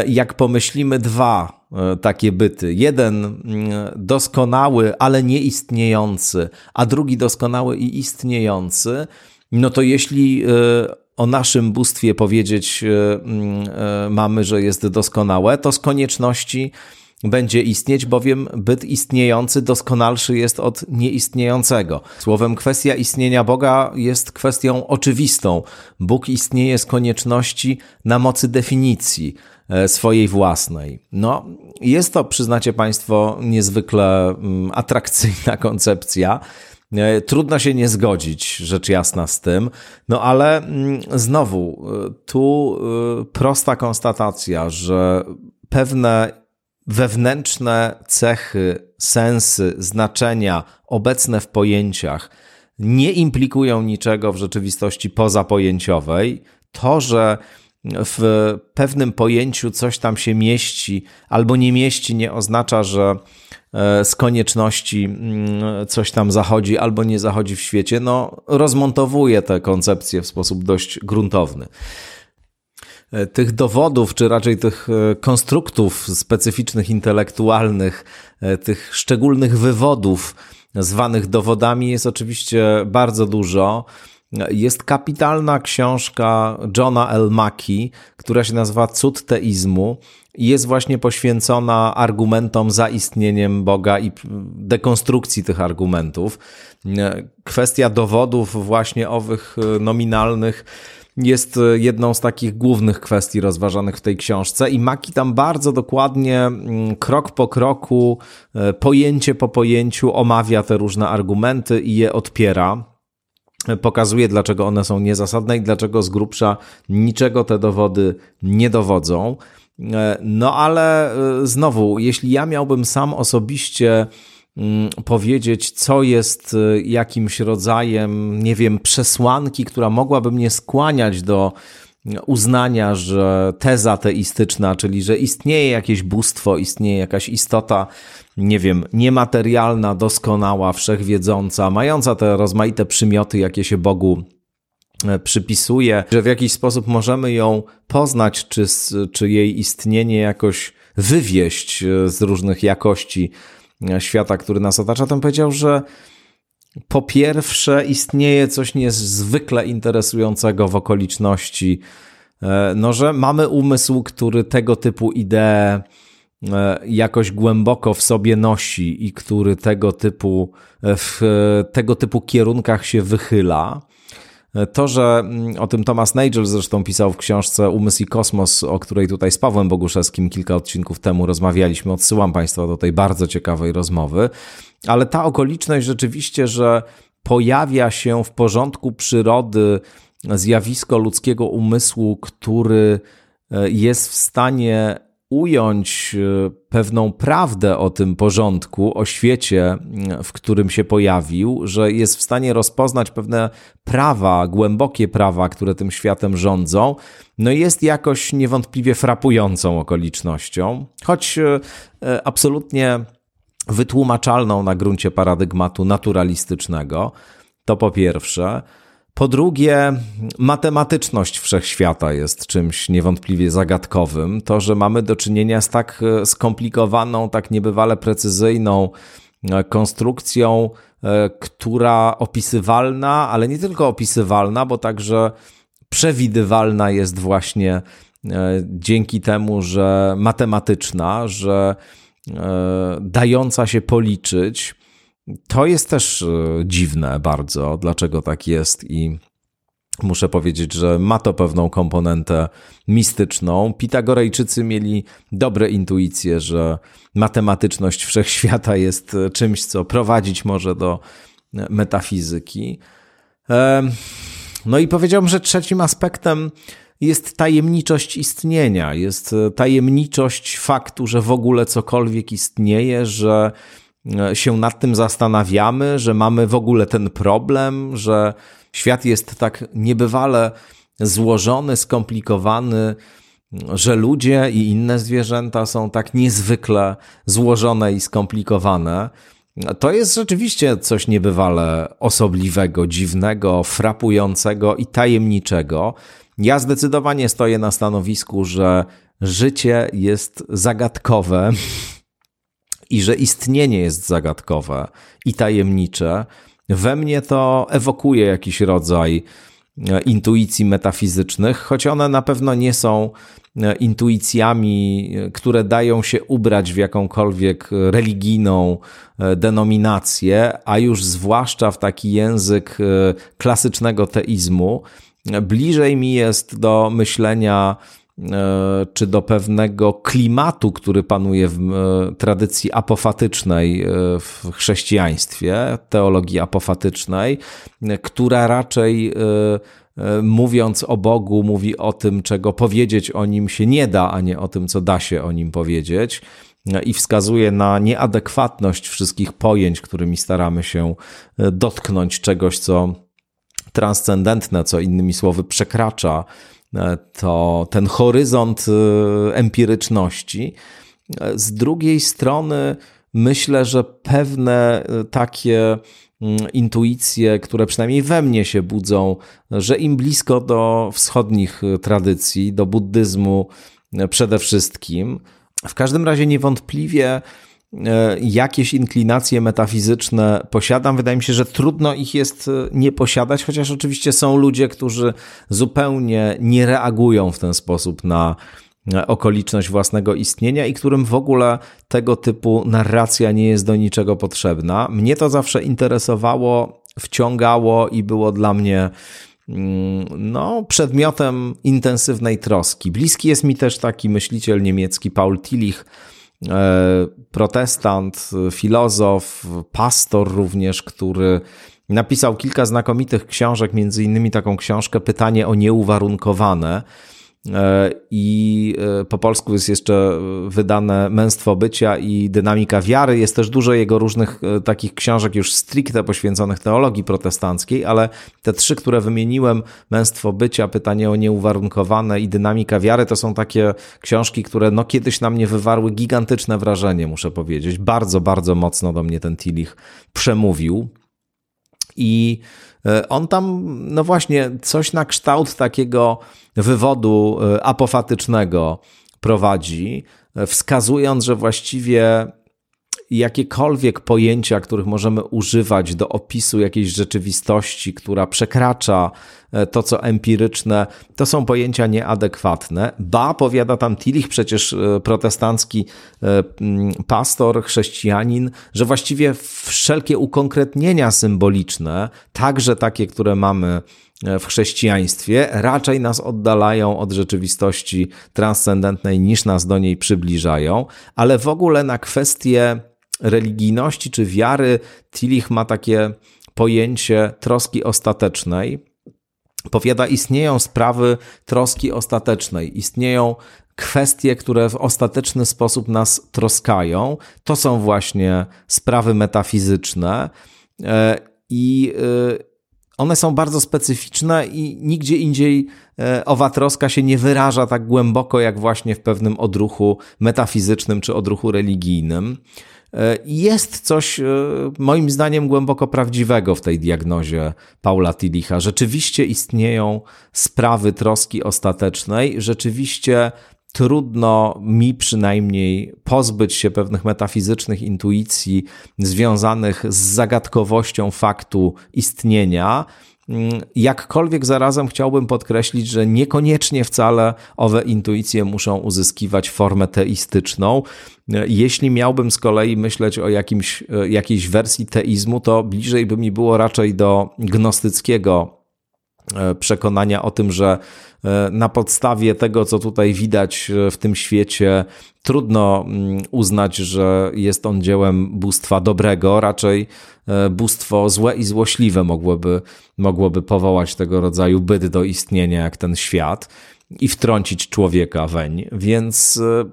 jak pomyślimy dwa E, takie byty. Jeden mm, doskonały, ale nieistniejący, a drugi doskonały i istniejący, no to jeśli e, o naszym bóstwie powiedzieć e, mm, mamy, że jest doskonałe, to z konieczności będzie istnieć, bowiem byt istniejący doskonalszy jest od nieistniejącego. Słowem, kwestia istnienia Boga jest kwestią oczywistą. Bóg istnieje z konieczności na mocy definicji. E, swojej własnej. No, jest to, przyznacie Państwo, niezwykle mm, atrakcyjna koncepcja. E, trudno się nie zgodzić, rzecz jasna, z tym. No ale mm, znowu, e, tu prosta konstatacja, że pewne wewnętrzne cechy, sensy, znaczenia obecne w pojęciach nie implikują niczego w rzeczywistości pozapojęciowej. To, że w pewnym pojęciu coś tam się mieści albo nie mieści, nie oznacza, że z konieczności mm, coś tam zachodzi albo nie zachodzi w świecie, no rozmontowuje te koncepcje w sposób dość gruntowny. E, tych dowodów, czy raczej tych e, konstruktów specyficznych, intelektualnych, e, tych szczególnych wywodów, zwanych dowodami, jest oczywiście bardzo dużo. Jest kapitalna książka Johna L. Mackie, która się nazywa Cud teizmu i jest właśnie poświęcona argumentom za istnieniem Boga i dekonstrukcji tych argumentów. Kwestia dowodów właśnie owych nominalnych jest e, jedną z takich głównych kwestii rozważanych w tej książce i Maki tam bardzo dokładnie, mm, krok po kroku, e, pojęcie po pojęciu omawia te różne argumenty i je odpiera e, pokazuje, dlaczego one są niezasadne i dlaczego z grubsza niczego te dowody nie dowodzą. No ale znowu, jeśli ja miałbym sam osobiście Mm, powiedzieć, co jest y, jakimś rodzajem, nie wiem, przesłanki, która mogłaby mnie skłaniać do uznania, że teza teistyczna, czyli że istnieje jakieś bóstwo, istnieje jakaś istota, nie wiem, niematerialna, doskonała, wszechwiedząca, mająca te rozmaite przymioty, jakie się Bogu e, przypisuje, że w jakiś sposób możemy ją poznać, czy, czy jej istnienie jakoś wywieść e, z różnych jakości świata, który nas otacza, to powiedział, że po pierwsze istnieje coś niezwykle interesującego w okoliczności, e, no, że mamy umysł, który tego typu idee e, jakoś głęboko w sobie nosi i który tego typu, e, w tego typu kierunkach się wychyla. To, że mm, o tym Thomas Nagel zresztą pisał w książce Umysł i Kosmos, o której tutaj z Pawłem Boguszewskim kilka odcinków temu rozmawialiśmy, odsyłam Państwa do tej bardzo ciekawej rozmowy, ale ta okoliczność rzeczywiście, że pojawia się w porządku przyrody zjawisko ludzkiego umysłu, który e, jest w stanie ująć e, pewną prawdę o tym porządku, o świecie, w którym się pojawił, że jest w stanie rozpoznać pewne prawa, głębokie prawa, które tym światem rządzą, no jest jakoś niewątpliwie frapującą okolicznością, choć e, e, absolutnie wytłumaczalną na gruncie paradygmatu naturalistycznego. To po pierwsze. Po drugie, matematyczność wszechświata jest czymś niewątpliwie zagadkowym. To, że mamy do czynienia z tak e, skomplikowaną, tak niebywale precyzyjną e, konstrukcją, e, która opisywalna, ale nie tylko opisywalna, bo także przewidywalna jest właśnie dzięki temu, że matematyczna, że dająca się policzyć to jest też e, dziwne bardzo, dlaczego tak jest i muszę powiedzieć, że ma to pewną komponentę mistyczną. Pitagorejczycy mieli dobre intuicje, że matematyczność wszechświata jest e, czymś, co prowadzić może do e, metafizyki. No i powiedziałbym, że trzecim aspektem jest tajemniczość istnienia, jest tajemniczość faktu, że w ogóle cokolwiek istnieje, że się nad tym zastanawiamy, że mamy w ogóle ten problem, że świat jest tak niebywale złożony, skomplikowany, że ludzie i inne zwierzęta są tak niezwykle złożone i skomplikowane. To jest rzeczywiście coś niebywale osobliwego, dziwnego, frapującego i tajemniczego. Ja zdecydowanie stoję na stanowisku, że życie jest zagadkowe i że istnienie jest zagadkowe i tajemnicze, we mnie to ewokuje jakiś rodzaj e, intuicji metafizycznych, choć one na pewno nie są e, intuicjami, e, które dają się ubrać w jakąkolwiek religijną denominację, a już zwłaszcza w taki język klasycznego teizmu. Bliżej mi jest do myślenia czy do pewnego klimatu, który panuje w e, tradycji apofatycznej e, w chrześcijaństwie, teologii apofatycznej, która raczej mówiąc o Bogu, mówi o tym, czego powiedzieć o nim się nie da, a nie o tym, co da się o nim powiedzieć. I wskazuje na nieadekwatność wszystkich pojęć, którymi staramy się dotknąć czegoś, co transcendentne, co innymi słowy przekracza E, to ten horyzont e, empiryczności. E, z drugiej strony myślę, że pewne takie mm, intuicje, które przynajmniej we mnie się budzą, że im blisko do wschodnich tradycji, do buddyzmu przede wszystkim. W każdym razie niewątpliwie E, jakieś inklinacje metafizyczne posiadam. Wydaje mi się, że trudno ich jest e, nie posiadać, chociaż oczywiście są ludzie, którzy zupełnie nie reagują w ten sposób na okoliczność własnego istnienia i którym w ogóle tego typu narracja nie jest do niczego potrzebna. Mnie to zawsze interesowało, wciągało i było dla mnie mm, no, przedmiotem intensywnej troski. Bliski jest mi też taki myśliciel niemiecki Paul Tillich, E, protestant, filozof, pastor również, który napisał kilka znakomitych książek, między innymi taką książkę Pytanie o nieuwarunkowane. E, I e, po polsku jest jeszcze wydane Męstwo Bycia i Dynamika Wiary. Jest też dużo jego różnych e, takich książek już stricte poświęconych teologii protestanckiej, ale te trzy, które wymieniłem, Męstwo Bycia, Pytanie o Nieuwarunkowane i Dynamika Wiary, to są takie książki, które no kiedyś na mnie wywarły gigantyczne wrażenie, muszę powiedzieć. Bardzo, bardzo mocno do mnie ten Tillich przemówił. I on tam, no właśnie, coś na kształt takiego wywodu e, apofatycznego prowadzi, e, wskazując, że właściwie jakiekolwiek pojęcia, których możemy używać do opisu jakiejś rzeczywistości, która przekracza e, to, co empiryczne, to są pojęcia nieadekwatne. Ba, powiada tam Tillich, przecież protestancki pastor, chrześcijanin, że właściwie wszelkie ukonkretnienia symboliczne, także takie, które mamy w chrześcijaństwie raczej nas oddalają od rzeczywistości transcendentnej niż nas do niej przybliżają, ale w ogóle na kwestie religijności czy wiary Tillich ma takie pojęcie troski ostatecznej. Powiada, istnieją sprawy troski ostatecznej, istnieją kwestie, które w ostateczny sposób nas troskają. To są właśnie sprawy metafizyczne e, i e, one są bardzo specyficzne i nigdzie indziej e, owa troska się nie wyraża tak głęboko, jak właśnie w pewnym odruchu metafizycznym czy odruchu religijnym. E, jest coś, e, moim zdaniem, głęboko prawdziwego w tej diagnozie Paula Tillicha. Rzeczywiście istnieją sprawy troski ostatecznej, rzeczywiście trudno mi przynajmniej pozbyć się pewnych metafizycznych intuicji związanych z zagadkowością faktu istnienia. Jakkolwiek zarazem chciałbym podkreślić, że niekoniecznie wcale owe intuicje muszą uzyskiwać formę teistyczną. Jeśli miałbym z kolei myśleć o jakimś, jakiejś wersji teizmu, to bliżej by mi było raczej do gnostyckiego przekonania o tym, że e, na podstawie tego, co tutaj widać w tym świecie, trudno mm, uznać, że jest on dziełem bóstwa dobrego, raczej bóstwo złe i złośliwe mogłoby, mogłoby powołać tego rodzaju byt do istnienia, jak ten świat i wtrącić człowieka weń. Więc, e,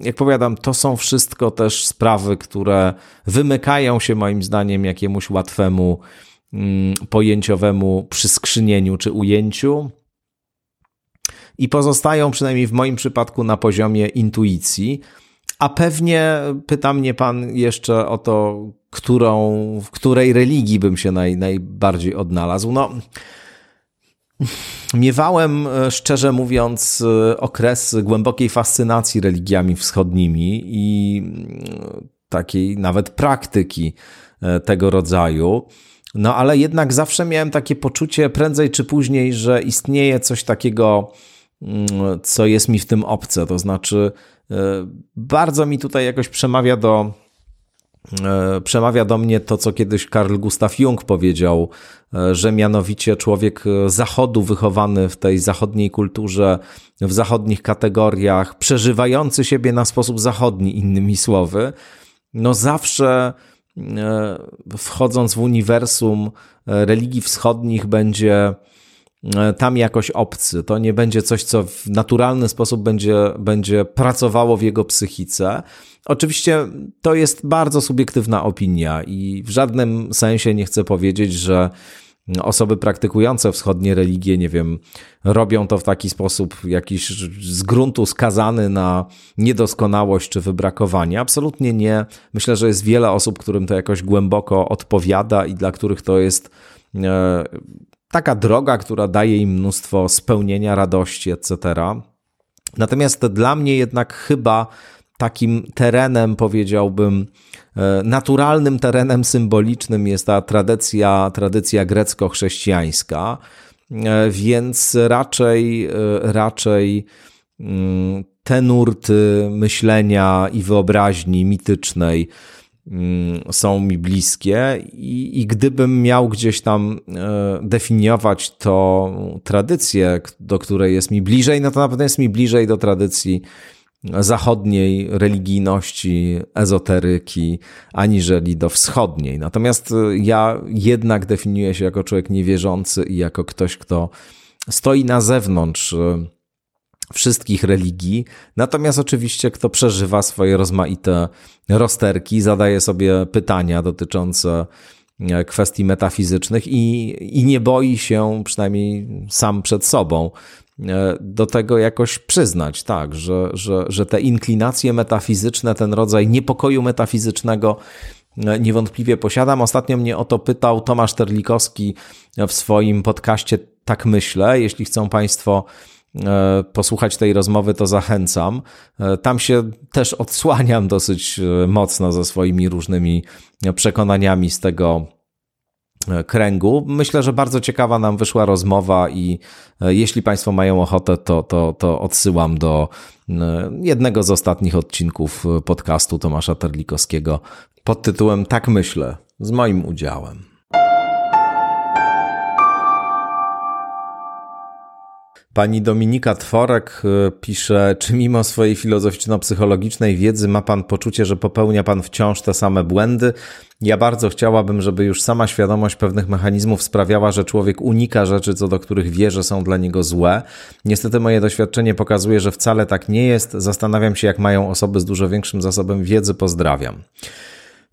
jak powiadam, to są wszystko też sprawy, które wymykają się moim zdaniem jakiemuś łatwemu pojęciowemu przyskrzynieniu czy ujęciu i pozostają przynajmniej w moim przypadku na poziomie intuicji. A pewnie pyta mnie pan jeszcze o to, którą, w której religii bym się naj, najbardziej odnalazł. No, Miewałem, e, szczerze mówiąc, e, okres głębokiej fascynacji religiami wschodnimi i mm, takiej nawet praktyki e, tego rodzaju. No ale jednak zawsze miałem takie poczucie prędzej czy później, że istnieje coś takiego, mm, co jest mi w tym obce. To znaczy, bardzo mi tutaj jakoś przemawia do E, przemawia do mnie to, co kiedyś Karl Gustav Jung powiedział, e, że mianowicie człowiek zachodu, wychowany w tej zachodniej kulturze, w zachodnich kategoriach, przeżywający siebie na sposób zachodni, innymi słowy, no zawsze e, wchodząc w uniwersum religii wschodnich będzie tam jakoś obcy. To nie będzie coś, co w naturalny sposób będzie, będzie pracowało w jego psychice. Oczywiście to jest bardzo subiektywna opinia i w żadnym sensie nie chcę powiedzieć, że osoby praktykujące wschodnie religie, nie wiem, robią to w taki sposób jakiś z gruntu skazany na niedoskonałość czy wybrakowanie. Absolutnie nie. Myślę, że jest wiele osób, którym to jakoś głęboko odpowiada i dla których to jest e, taka droga, która daje im mnóstwo spełnienia, radości, etc. Natomiast dla mnie jednak chyba takim terenem, powiedziałbym, naturalnym terenem symbolicznym jest ta tradycja, tradycja grecko-chrześcijańska, e, więc raczej, e, raczej mm, te nurty myślenia i wyobraźni mitycznej mm, są mi bliskie. I, i gdybym miał gdzieś tam definiować to tradycję, do której jest mi bliżej, no to na pewno jest mi bliżej do tradycji zachodniej religijności, ezoteryki, aniżeli do wschodniej. Natomiast y, ja jednak definiuję się jako człowiek niewierzący i jako ktoś, kto stoi na zewnątrz y, wszystkich religii, natomiast oczywiście kto przeżywa swoje rozmaite rozterki, zadaje sobie pytania dotyczące e, kwestii metafizycznych i, i nie boi się, przynajmniej sam przed sobą, do tego jakoś przyznać, tak, że, że, że te inklinacje metafizyczne, ten rodzaj niepokoju metafizycznego e, niewątpliwie posiadam. Ostatnio mnie o to pytał Tomasz Terlikowski w swoim podcaście Tak Myślę. Jeśli chcą Państwo e, posłuchać tej rozmowy, to zachęcam. Tam się też odsłaniam dosyć mocno ze swoimi różnymi przekonaniami z tego E, kręgu. Myślę, że bardzo ciekawa nam wyszła rozmowa i e, jeśli Państwo mają ochotę, to, to, to odsyłam do e, jednego z ostatnich odcinków podcastu Tomasza Terlikowskiego pod tytułem Tak myślę, z moim udziałem. Pani Dominika Tworek y, pisze, czy mimo swojej filozoficzno-psychologicznej wiedzy ma Pan poczucie, że popełnia Pan wciąż te same błędy? Ja bardzo chciałabym, żeby już sama świadomość pewnych mechanizmów sprawiała, że człowiek unika rzeczy, co do których wie, że są dla niego złe. Niestety moje doświadczenie pokazuje, że wcale tak nie jest. Zastanawiam się, jak mają osoby z dużo większym zasobem wiedzy. Pozdrawiam.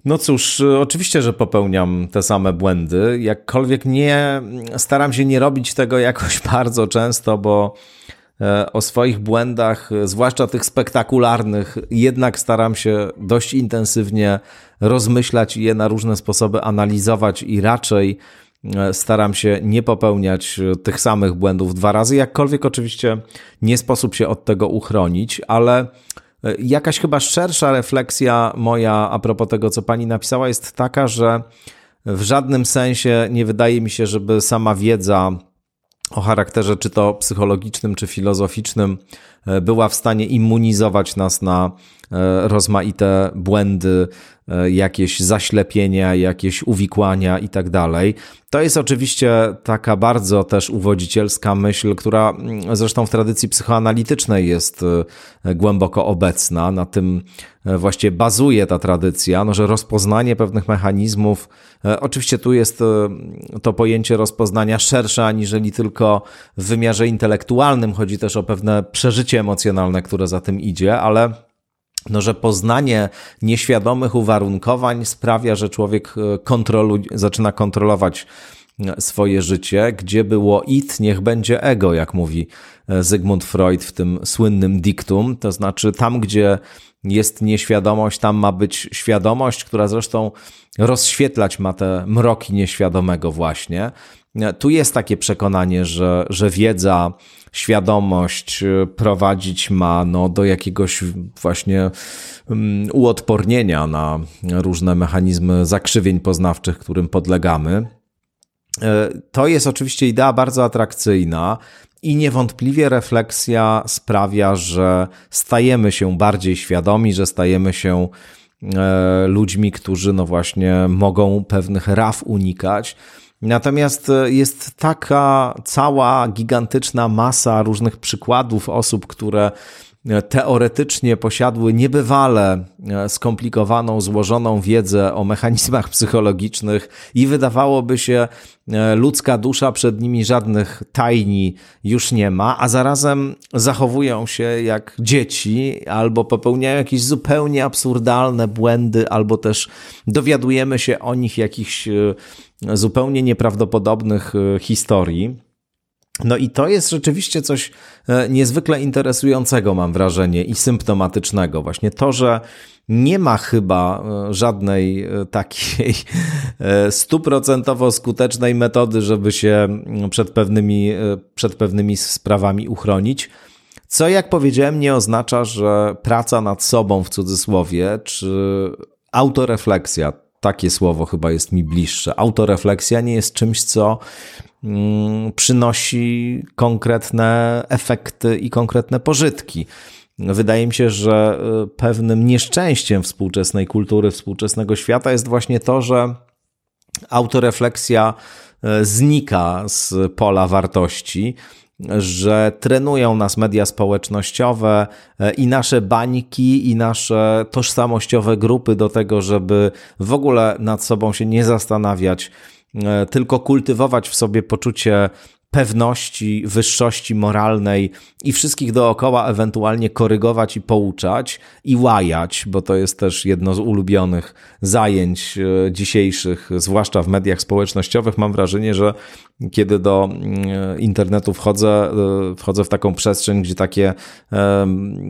No cóż, oczywiście, że popełniam te same błędy, jakkolwiek nie staram się nie robić tego jakoś bardzo często, bo e, o swoich błędach, zwłaszcza tych spektakularnych, jednak staram się dość intensywnie rozmyślać i je na różne sposoby analizować i raczej e, staram się nie popełniać tych samych błędów dwa razy, jakkolwiek oczywiście nie sposób się od tego uchronić, ale E, jakaś chyba szersza refleksja moja a propos tego, co pani napisała, jest taka, że w żadnym sensie nie wydaje mi się, żeby sama wiedza o charakterze czy to psychologicznym, czy filozoficznym e, była w stanie immunizować nas na e, rozmaite błędy, E, jakieś zaślepienia, jakieś uwikłania i tak dalej. To jest oczywiście taka bardzo też uwodzicielska myśl, która mm, zresztą w tradycji psychoanalitycznej jest e, głęboko obecna. Na tym e, właściwie bazuje ta tradycja, no, że rozpoznanie pewnych mechanizmów, oczywiście tu jest to pojęcie rozpoznania szersze aniżeli tylko w wymiarze intelektualnym, chodzi też o pewne przeżycie emocjonalne, które za tym idzie, ale no, że poznanie nieświadomych uwarunkowań sprawia, że człowiek e, kontrolu, zaczyna kontrolować e, swoje życie, gdzie było it, niech będzie ego, jak mówi e, Zygmunt Freud w tym słynnym diktum, to znaczy tam, gdzie jest nieświadomość, tam ma być świadomość, która zresztą rozświetlać ma te mroki nieświadomego właśnie. Tu jest takie przekonanie, że, że wiedza, świadomość y, prowadzić ma no, do jakiegoś właśnie um, uodpornienia na różne mechanizmy zakrzywień poznawczych, którym podlegamy. E, to jest oczywiście idea bardzo atrakcyjna. I niewątpliwie refleksja sprawia, że stajemy się bardziej świadomi, że stajemy się e, ludźmi, którzy no właśnie mogą pewnych raf unikać. Natomiast e, jest taka cała gigantyczna masa różnych przykładów osób, które teoretycznie posiadły niebywale e, skomplikowaną, złożoną wiedzę o mechanizmach psychologicznych i wydawałoby się, e, ludzka dusza przed nimi żadnych tajni już nie ma, a zarazem zachowują się jak dzieci albo popełniają jakieś zupełnie absurdalne błędy, albo też dowiadujemy się o nich jakichś e, zupełnie nieprawdopodobnych historii. No i to jest rzeczywiście coś e, niezwykle interesującego, mam wrażenie, i symptomatycznego. Właśnie to, że nie ma chyba e, żadnej e, takiej stuprocentowo skutecznej metody, żeby się mm, przed pewnymi, przed pewnymi sprawami uchronić. Co, jak powiedziałem, nie oznacza, że praca nad sobą w cudzysłowie, czy autorefleksja, takie słowo chyba jest mi bliższe. Autorefleksja nie jest czymś, co przynosi konkretne efekty i konkretne pożytki. Wydaje mi się, że y, pewnym nieszczęściem współczesnej kultury, współczesnego świata jest właśnie to, że autorefleksja y, znika z pola wartości, że trenują nas media społecznościowe y, i nasze bańki, i nasze tożsamościowe grupy do tego, żeby w ogóle nad sobą się nie zastanawiać, tylko kultywować w sobie poczucie pewności, wyższości moralnej i wszystkich dookoła ewentualnie korygować i pouczać i łajać, bo to jest też jedno z ulubionych zajęć e, dzisiejszych, zwłaszcza w mediach społecznościowych. Mam wrażenie, że kiedy do mm, internetu wchodzę, e, wchodzę w taką przestrzeń, gdzie takie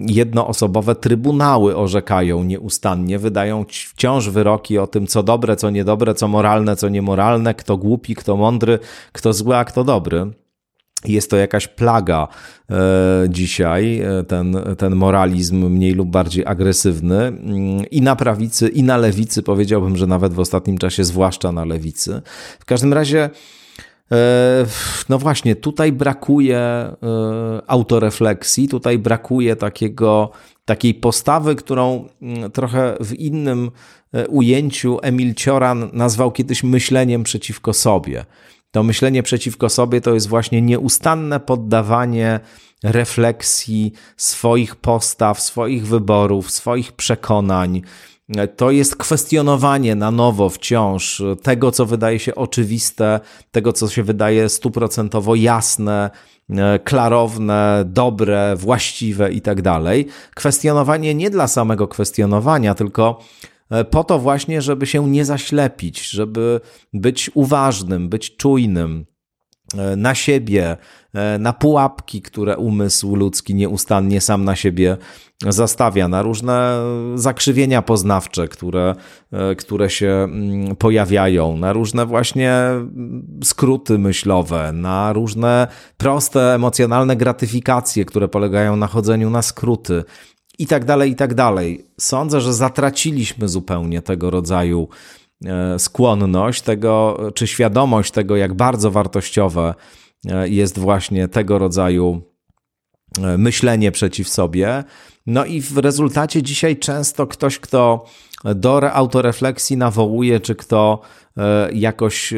jednoosobowe trybunały orzekają nieustannie, wydają wciąż wyroki o tym, co dobre, co niedobre, co moralne, co niemoralne, kto głupi, kto mądry, kto zły, a kto dobry. Jest to jakaś plaga e, dzisiaj, e, ten, ten moralizm mniej lub bardziej agresywny. Mm, I na prawicy, i na lewicy, powiedziałbym, że nawet w ostatnim czasie, zwłaszcza na lewicy. W każdym razie. E, no właśnie, tutaj brakuje autorefleksji, tutaj brakuje takiego, takiej postawy, którą mm, trochę w innym ujęciu Emil Cioran nazwał kiedyś myśleniem przeciwko sobie. To myślenie przeciwko sobie to jest właśnie nieustanne poddawanie refleksji swoich postaw, swoich wyborów, swoich przekonań. To jest kwestionowanie na nowo wciąż tego, co wydaje się oczywiste, tego, co się wydaje stuprocentowo jasne, klarowne, dobre, właściwe i tak dalej. Kwestionowanie nie dla samego kwestionowania, tylko po to właśnie, żeby się nie zaślepić, żeby być uważnym, być czujnym e, na siebie, e, na pułapki, które umysł ludzki nieustannie sam na siebie zastawia, na różne zakrzywienia poznawcze, które, które się mm, pojawiają, na różne właśnie mm, skróty myślowe, na różne proste emocjonalne gratyfikacje, które polegają na chodzeniu na skróty, i tak dalej, i tak dalej. Sądzę, że zatraciliśmy zupełnie tego rodzaju e, skłonność, tego, czy świadomość tego, jak bardzo wartościowe e, jest właśnie tego rodzaju e, myślenie przeciw sobie. No i w rezultacie dzisiaj często ktoś, kto do autorefleksji nawołuje, czy kto jakoś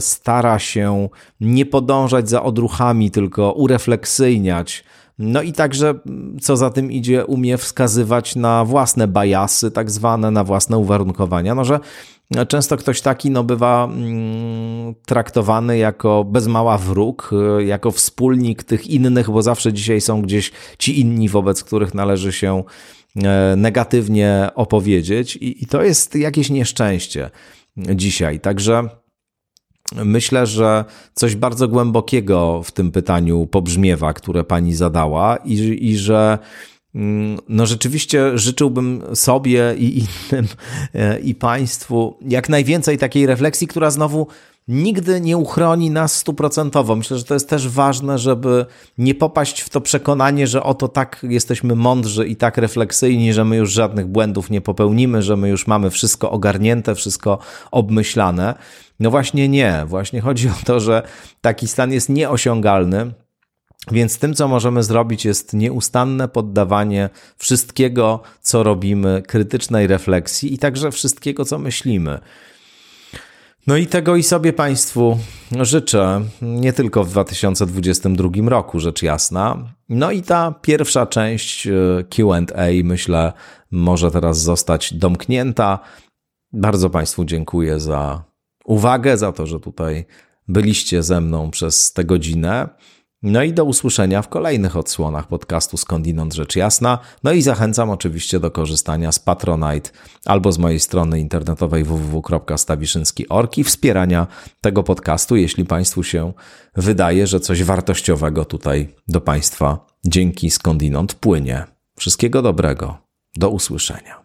stara się nie podążać za odruchami, tylko urefleksyjniać no i także, co za tym idzie, umie wskazywać na własne bajasy, tak zwane, na własne uwarunkowania. No, że często ktoś taki no, bywa mm, traktowany jako bez mała wróg, jako wspólnik tych innych, bo zawsze dzisiaj są gdzieś ci inni, wobec których należy się e, negatywnie opowiedzieć, i, i to jest jakieś nieszczęście dzisiaj. Także Myślę, że coś bardzo głębokiego w tym pytaniu pobrzmiewa, które pani zadała, i, i że mm, no rzeczywiście życzyłbym sobie i innym e, i państwu jak najwięcej takiej refleksji, która znowu nigdy nie uchroni nas stuprocentowo. Myślę, że to jest też ważne, żeby nie popaść w to przekonanie, że oto tak jesteśmy mądrzy i tak refleksyjni, że my już żadnych błędów nie popełnimy, że my już mamy wszystko ogarnięte, wszystko obmyślane. No właśnie nie. Właśnie chodzi o to, że taki stan jest nieosiągalny. Więc tym, co możemy zrobić, jest nieustanne poddawanie wszystkiego, co robimy, krytycznej refleksji i także wszystkiego, co myślimy. No i tego i sobie Państwu życzę, nie tylko w 2022 roku, rzecz jasna. No i ta pierwsza część e, QA, myślę, może teraz zostać domknięta. Bardzo Państwu dziękuję za uwagę, za to, że tutaj byliście ze mną przez tę godzinę. No i do usłyszenia w kolejnych odsłonach podcastu Skądinąd Rzecz Jasna. No i zachęcam oczywiście do korzystania z Patronite albo z mojej strony internetowej www.stawiszynski.org i wspierania tego podcastu, jeśli Państwu się wydaje, że coś wartościowego tutaj do Państwa dzięki Skądinąd płynie. Wszystkiego dobrego. Do usłyszenia.